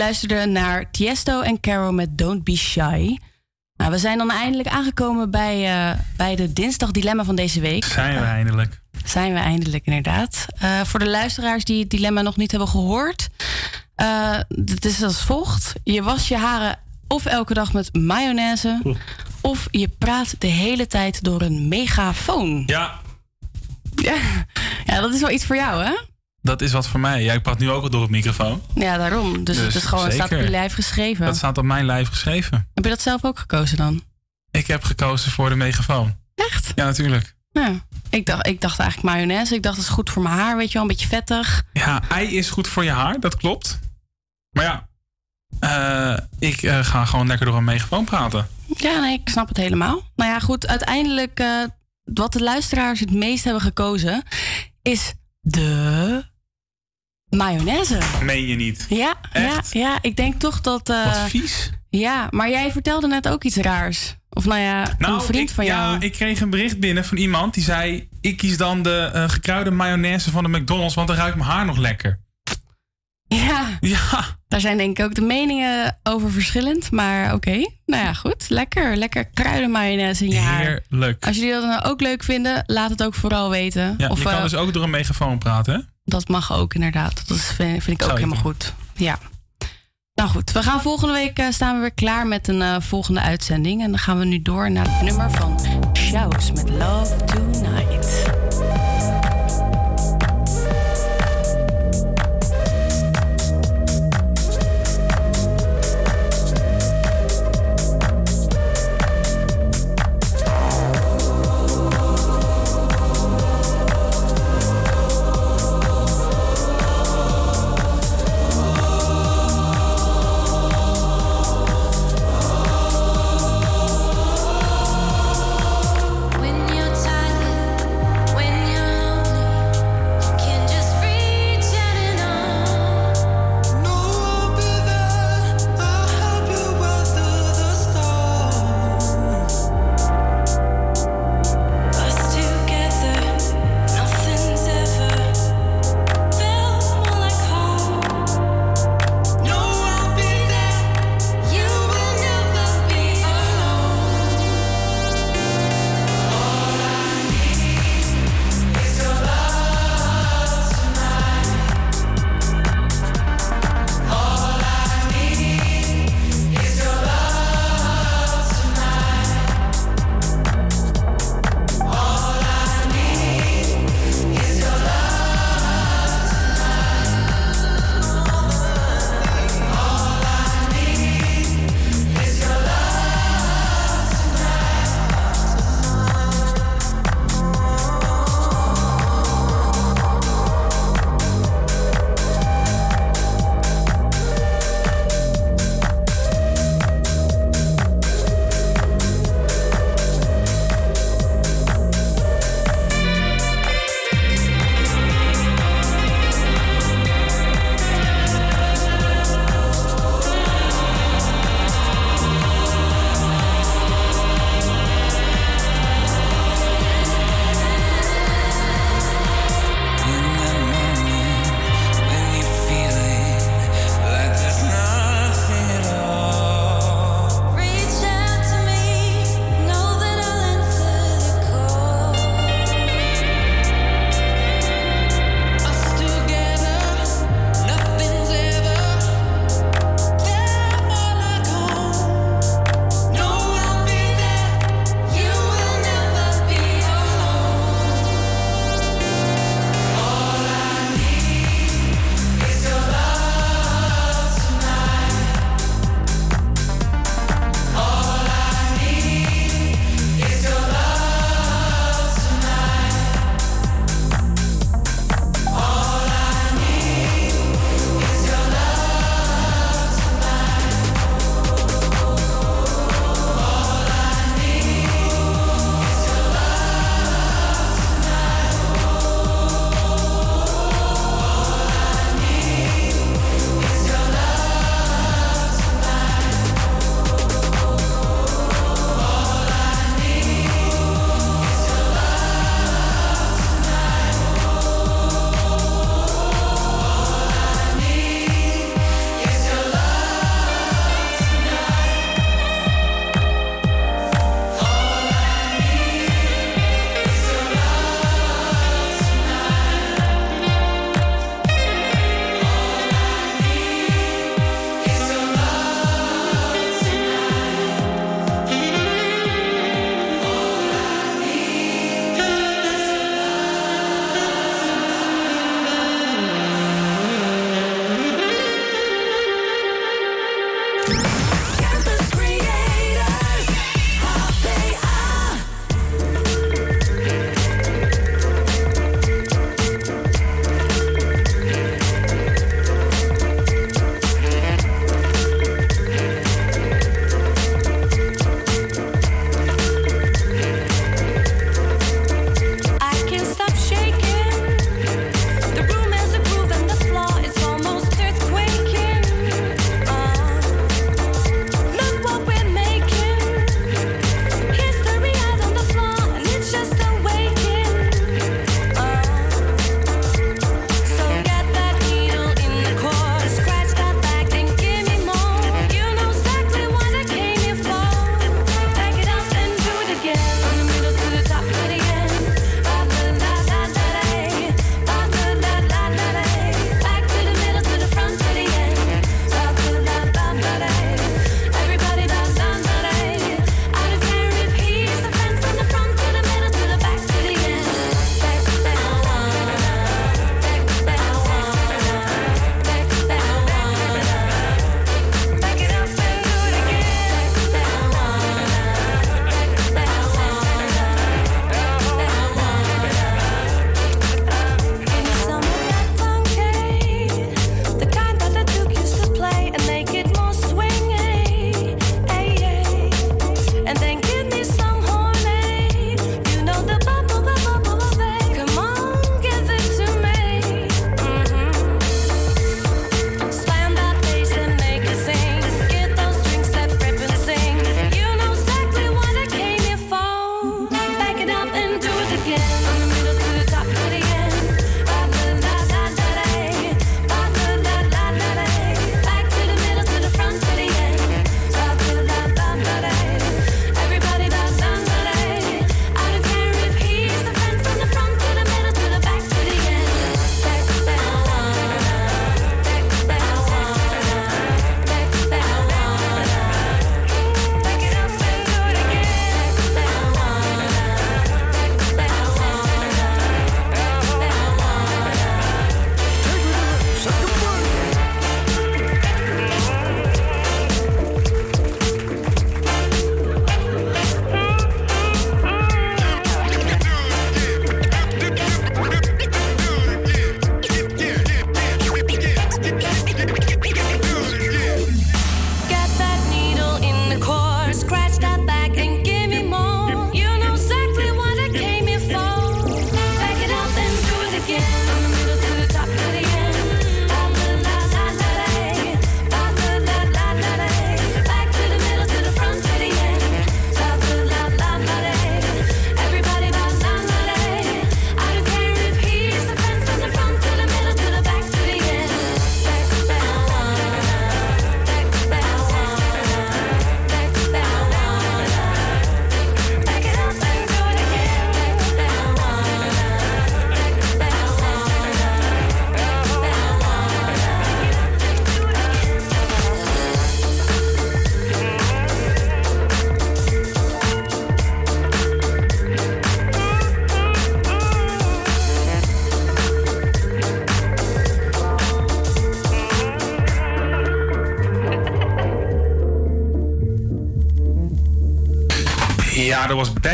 Luisterde naar Tiesto en Caro met Don't Be Shy. Nou, we zijn dan eindelijk aangekomen bij, uh, bij de dinsdag dilemma van deze week. Zijn we eindelijk. Zijn we eindelijk, inderdaad. Uh, voor de luisteraars die het dilemma nog niet hebben gehoord. Uh, het is als volgt. Je was je haren of elke dag met mayonaise... Of je praat de hele tijd door een megafoon. Ja. ja. Ja, dat is wel iets voor jou, hè? Dat is wat voor mij. Jij praat nu ook al door het microfoon. Ja, daarom. Dus, dus het is gewoon, het staat op je lijf geschreven. Dat staat op mijn lijf geschreven. Heb je dat zelf ook gekozen dan? Ik heb gekozen voor de megafoon. Echt? Ja, natuurlijk. Ja. Ik dacht, ik dacht eigenlijk mayonaise. Ik dacht, dat is goed voor mijn haar, weet je wel. Een beetje vettig. Ja, ei is goed voor je haar, dat klopt. Maar ja, uh, ik uh, ga gewoon lekker door een megafoon praten. Ja, nee, ik snap het helemaal. Nou ja, goed, uiteindelijk... Uh, wat de luisteraars het meest hebben gekozen... is de mayonaise. Meen je niet? Ja, ja, ja, ik denk toch dat. Uh, Wat vies. Ja, maar jij vertelde net ook iets raars. Of nou ja, nou, een vriend van jou. Ja, ik kreeg een bericht binnen van iemand die zei: Ik kies dan de uh, gekruide mayonaise van de McDonald's, want dan ruikt mijn haar nog lekker. Ja. Ja. Daar zijn denk ik ook de meningen over verschillend. Maar oké, okay. nou ja, goed. Lekker, lekker kruidenmayonaise in je haar. Heerlijk. Als jullie dat nou ook leuk vinden, laat het ook vooral weten. Ja, of, je kan uh, dus ook door een megafoon praten, hè? Dat mag ook inderdaad. Dat vind, vind ik ook helemaal goed. Ja. Nou goed, we gaan volgende week uh, staan we weer klaar met een uh, volgende uitzending. En dan gaan we nu door naar het nummer van Shouts met Love Tonight.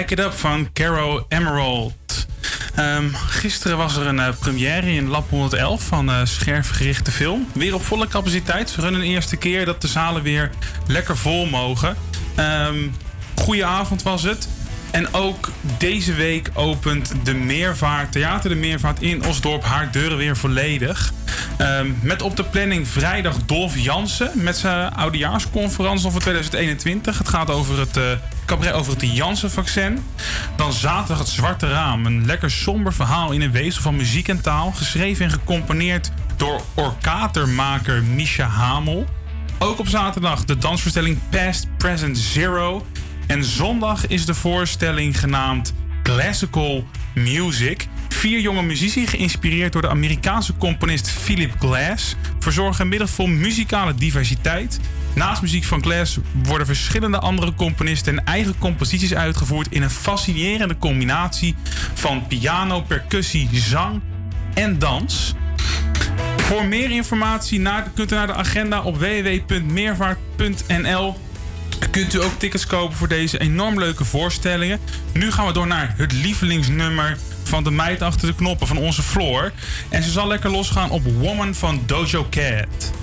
Back It Up van Caro Emerald. Um, gisteren was er een uh, première in Lab 111 van uh, Scherfgerichte Film. Weer op volle capaciteit. Ze runnen een eerste keer dat de zalen weer lekker vol mogen. Um, avond was het. En ook deze week opent de Meervaart, Theater de Meervaart in Osdorp haar deuren weer volledig. Um, met op de planning vrijdag Dolf Jansen met zijn oudejaarsconferentie voor 2021. Het gaat over het uh, cabaret over het Janssen-vaccin. Dan zaterdag het Zwarte Raam. Een lekker somber verhaal in een wezen van muziek en taal. Geschreven en gecomponeerd door orkatermaker Misha Hamel. Ook op zaterdag de dansvoorstelling Past Present Zero. En zondag is de voorstelling genaamd Classical Music. Vier jonge muzici, geïnspireerd door de Amerikaanse componist Philip Glass, verzorgen middag vol muzikale diversiteit. Naast muziek van Glass worden verschillende andere componisten en eigen composities uitgevoerd in een fascinerende combinatie van piano, percussie, zang en dans. Voor meer informatie kunt u naar de agenda op www.meervaart.nl kunt u ook tickets kopen voor deze enorm leuke voorstellingen. Nu gaan we door naar het lievelingsnummer van de meid achter de knoppen van onze Floor. En ze zal lekker losgaan op Woman van Dojo Cat.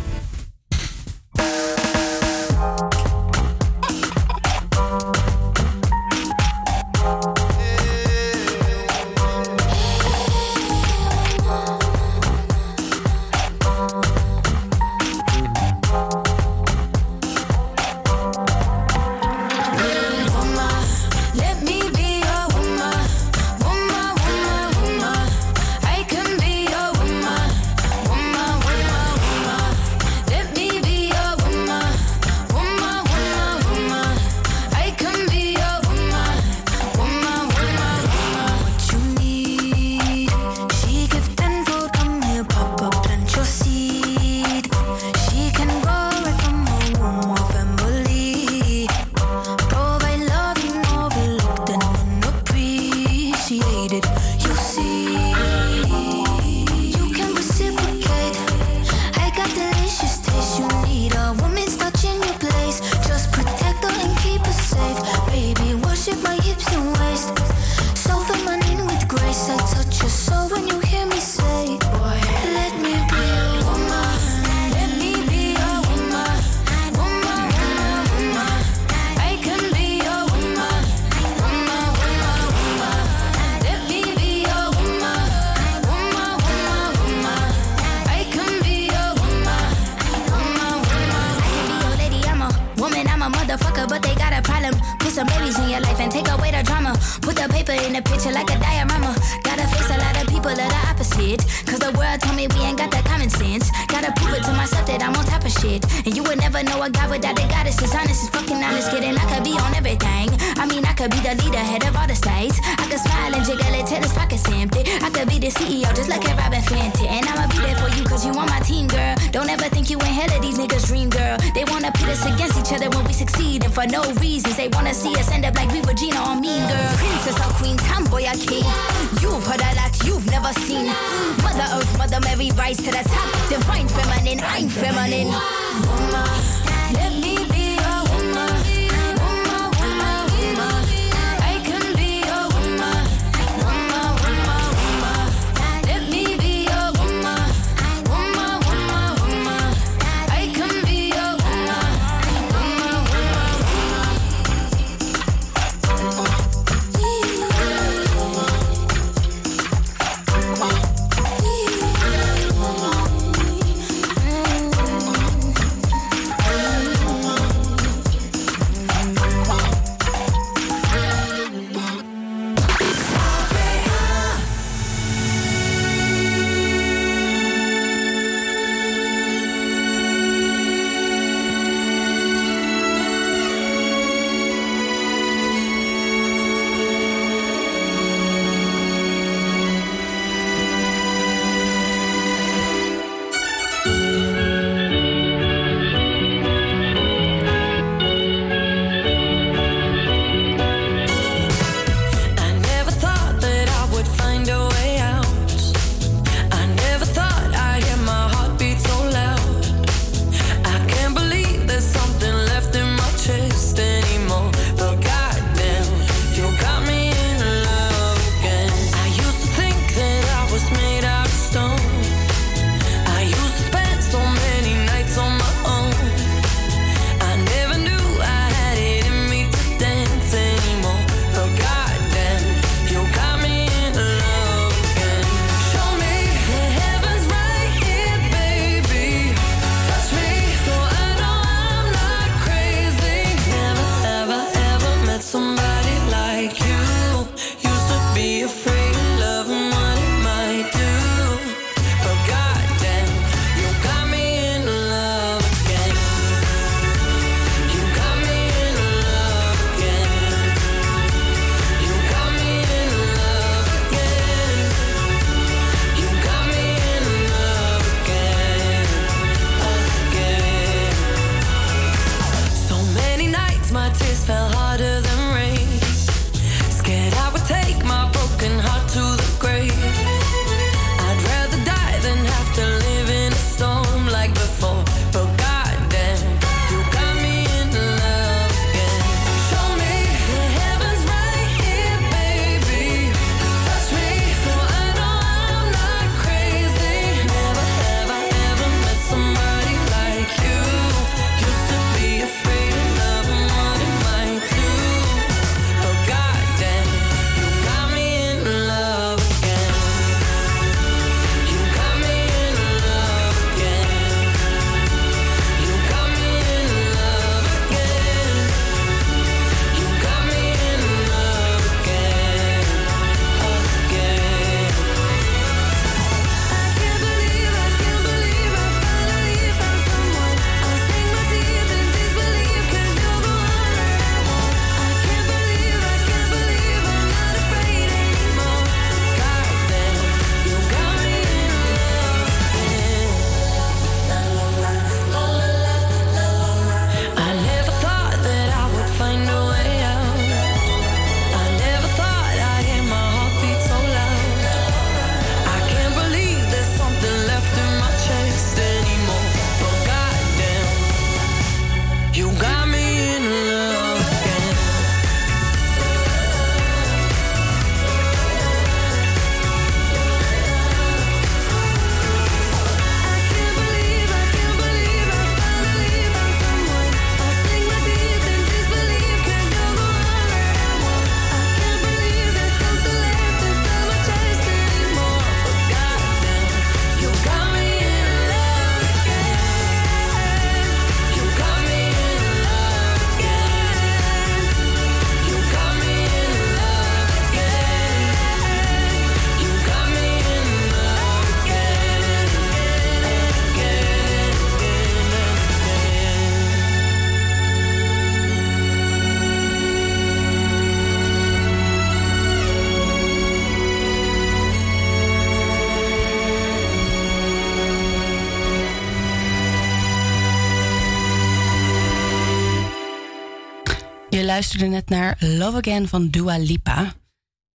Luisterde net naar Love Again van Dua Lipa.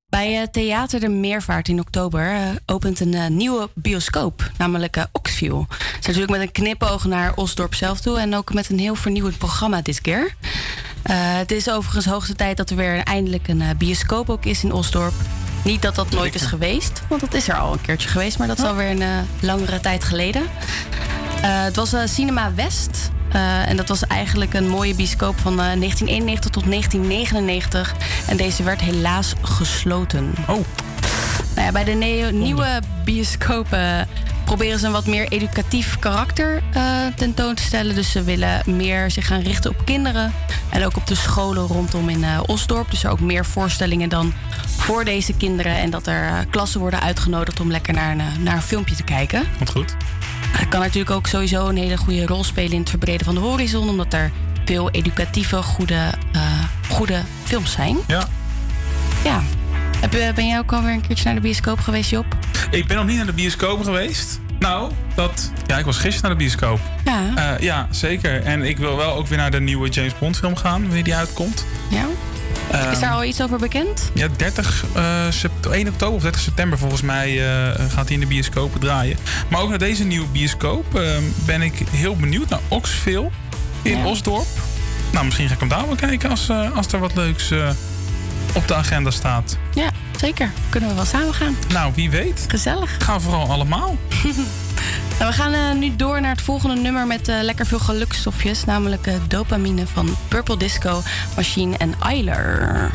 Bij uh, Theater de Meervaart in oktober uh, opent een uh, nieuwe bioscoop, namelijk Oxview. Ze zijn natuurlijk met een knipoog naar Osdorp zelf toe en ook met een heel vernieuwend programma dit keer. het is overigens hoogste tijd dat er weer eindelijk een bioscoop ook is in Osdorp. Niet dat dat nooit is geweest, want dat is er al een keertje geweest, maar dat is alweer een langere tijd geleden. het was Cinema West. Uh, en dat was eigenlijk een mooie bioscoop van uh, 1991 tot 1999. En deze werd helaas gesloten. Oh. Nou ja, bij de nieuwe bioscopen proberen ze een wat meer educatief karakter uh, tentoon te stellen. Dus ze willen meer zich gaan richten op kinderen. En ook op de scholen rondom in uh, Osdorp. Dus er ook meer voorstellingen dan voor deze kinderen. En dat er uh, klassen worden uitgenodigd om lekker naar, naar een filmpje te kijken. Wat goed. Kan natuurlijk ook sowieso een hele goede rol spelen in het verbreden van de horizon. Omdat er veel educatieve, goede, goede films zijn. Ja. Ja. Ben jij ook alweer een keertje naar de bioscoop geweest, Job? Ik ben nog niet naar de bioscoop geweest. Nou, dat. Ja, ik was gisteren naar de bioscoop. Ja. Uh, ja, zeker. En ik wil wel ook weer naar de nieuwe James Bond film gaan, wanneer die uitkomt. Ja. Is daar al iets over bekend? Ja, 30, uh, 1 oktober of 30 september volgens mij uh, gaat hij in de bioscopen draaien. Maar ook naar deze nieuwe bioscoop ehm, ben ik heel benieuwd naar Oxville in ja. Osdorp. Nou, misschien ga ik hem daar wel kijken als, eh, als er wat leuks op de agenda staat. Ja, zeker. Kunnen we wel samen gaan. Nou, wie weet. Gezellig. Gaan vooral allemaal. nou, we gaan uh, nu door naar het volgende nummer met uh, lekker veel gelukstofjes. Namelijk uh, dopamine van Purple Disco Machine en Eiler.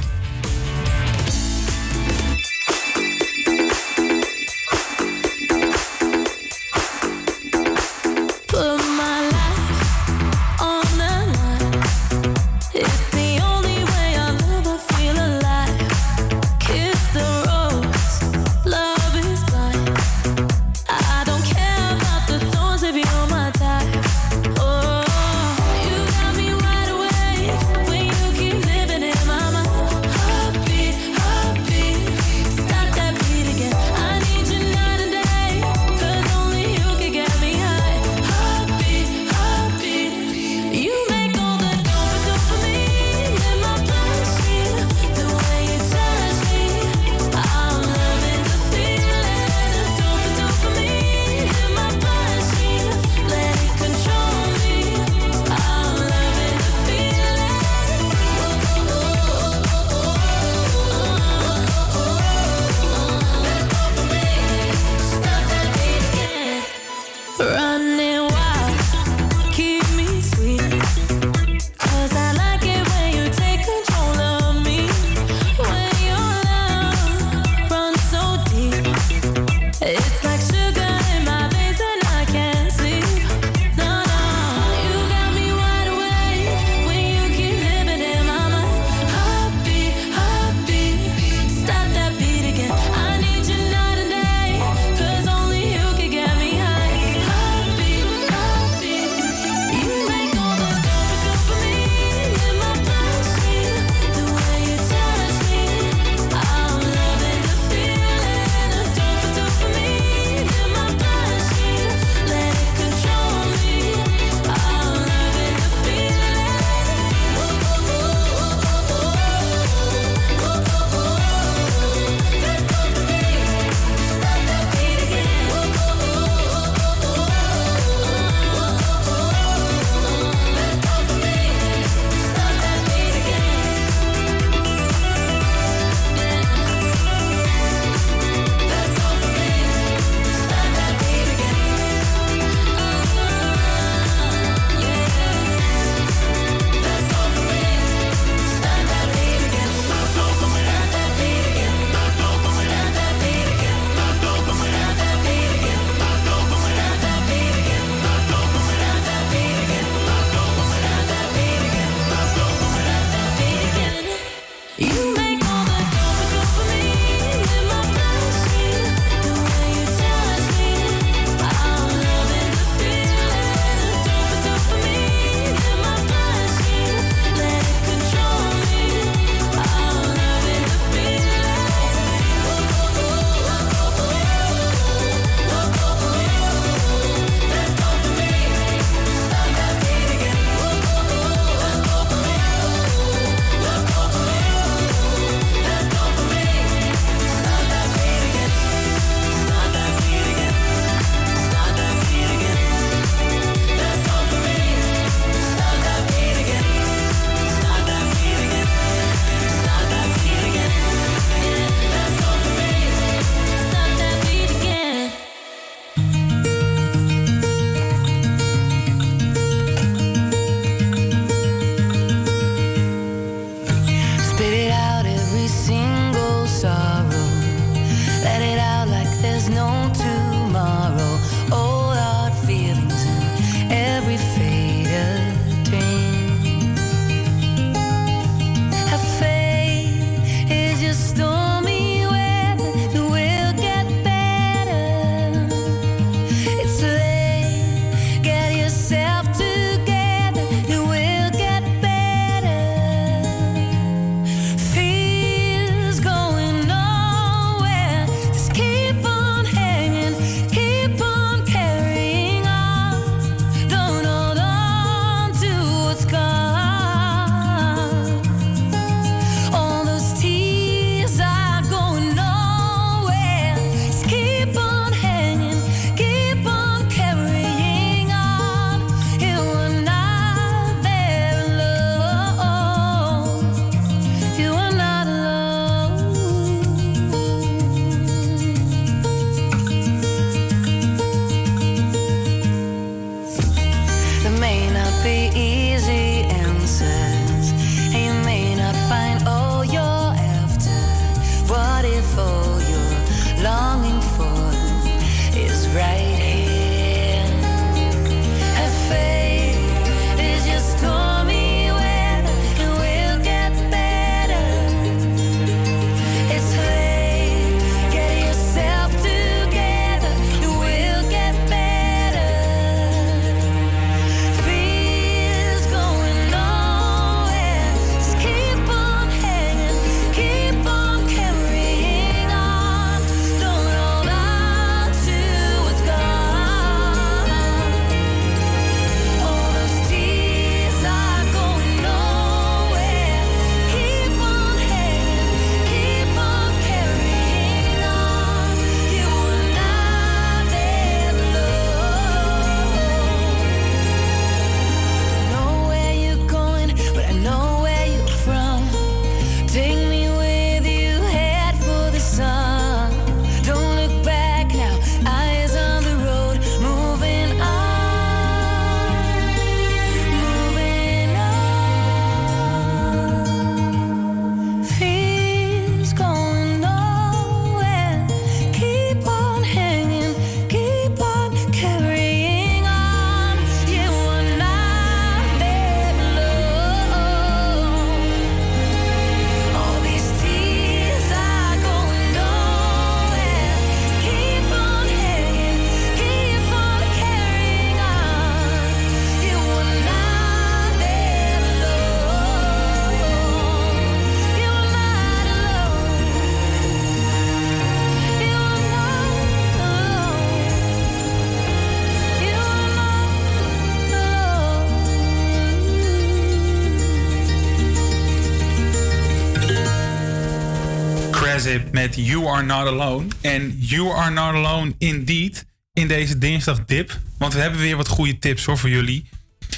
Met You Are Not Alone. En You Are Not Alone indeed in deze dinsdag dip. Want we hebben weer wat goede tips hoor voor jullie.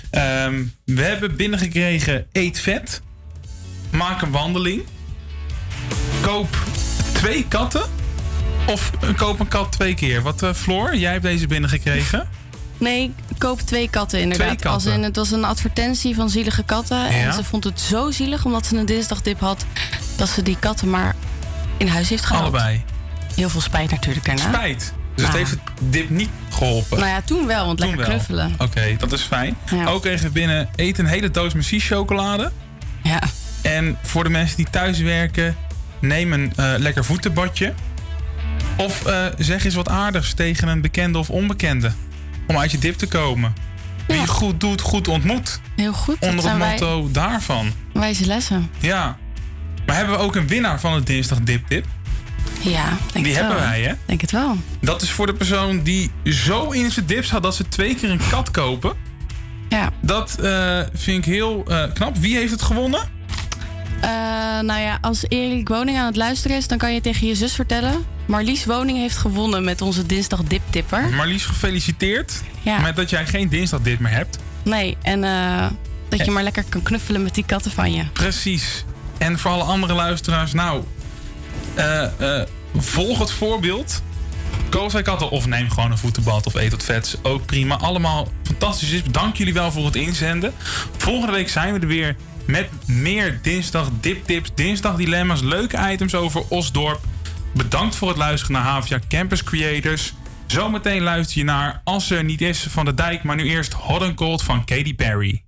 Ehm, we hebben binnengekregen eet vet. Maak een wandeling. Koop twee katten. Of koop een kat twee keer. Wat uh, Floor, jij hebt deze binnengekregen. Nee, koop twee katten inderdaad. Twee katten. Als in, het was een advertentie van zielige katten. En ze vond het zo zielig omdat ze een dinsdagdip had... dat ze die katten maar in huis heeft gehaald. Allebei. Heel veel spijt natuurlijk daarna. Spijt? Dus het heeft het dip niet geholpen? Nou ja, toen wel, want Toen lekker wel. knuffelen. Oké, dat is fijn. Ja. Ook we binnen eten een hele doos Messi chocolade. Ja. En voor de mensen die thuis werken, neem een eh, lekker voetenbadje. Of eh, zeg eens wat aardigs tegen een bekende of onbekende. Om uit je dip te komen. Wie je goed doet, goed ontmoet. Heel goed. dat Onder het zijn wij- motto daarvan. Wijze lessen. Ja. Maar hebben we ook een winnaar van het dinsdag dip tip? Ja, denk Die het hebben wel. wij, hè? Denk het wel. Dat is voor de persoon die zo in zijn dips had dat ze twee keer een kat kopen. Ja. Dat eh, vind ik heel eh, knap. Wie heeft het gewonnen? Eh, nou ja, als Erik Woning aan het luisteren is, dan kan je tegen je zus vertellen. Marlies Woning heeft gewonnen met onze dinsdag diptipper. Marlies, gefeliciteerd. Ja. Met dat jij geen dinsdag dit meer hebt. Nee, en dat je maar lekker kan knuffelen met die katten van je. Precies. En voor alle andere luisteraars, nou, eh, eh, volg het voorbeeld. Koos bij katten of neem gewoon een voetenbad of eet wat vets. Ook prima. Allemaal fantastisch is. Dank jullie wel voor het inzenden. Volgende week zijn we er weer met meer dinsdag diptips, dinsdag dilemma's, leuke items over Osdorp. Bedankt voor het luisteren naar Havia Campus Creators. Zometeen luister je naar Als er niet is van de dijk, maar nu eerst Hot and Cold van Katy Perry.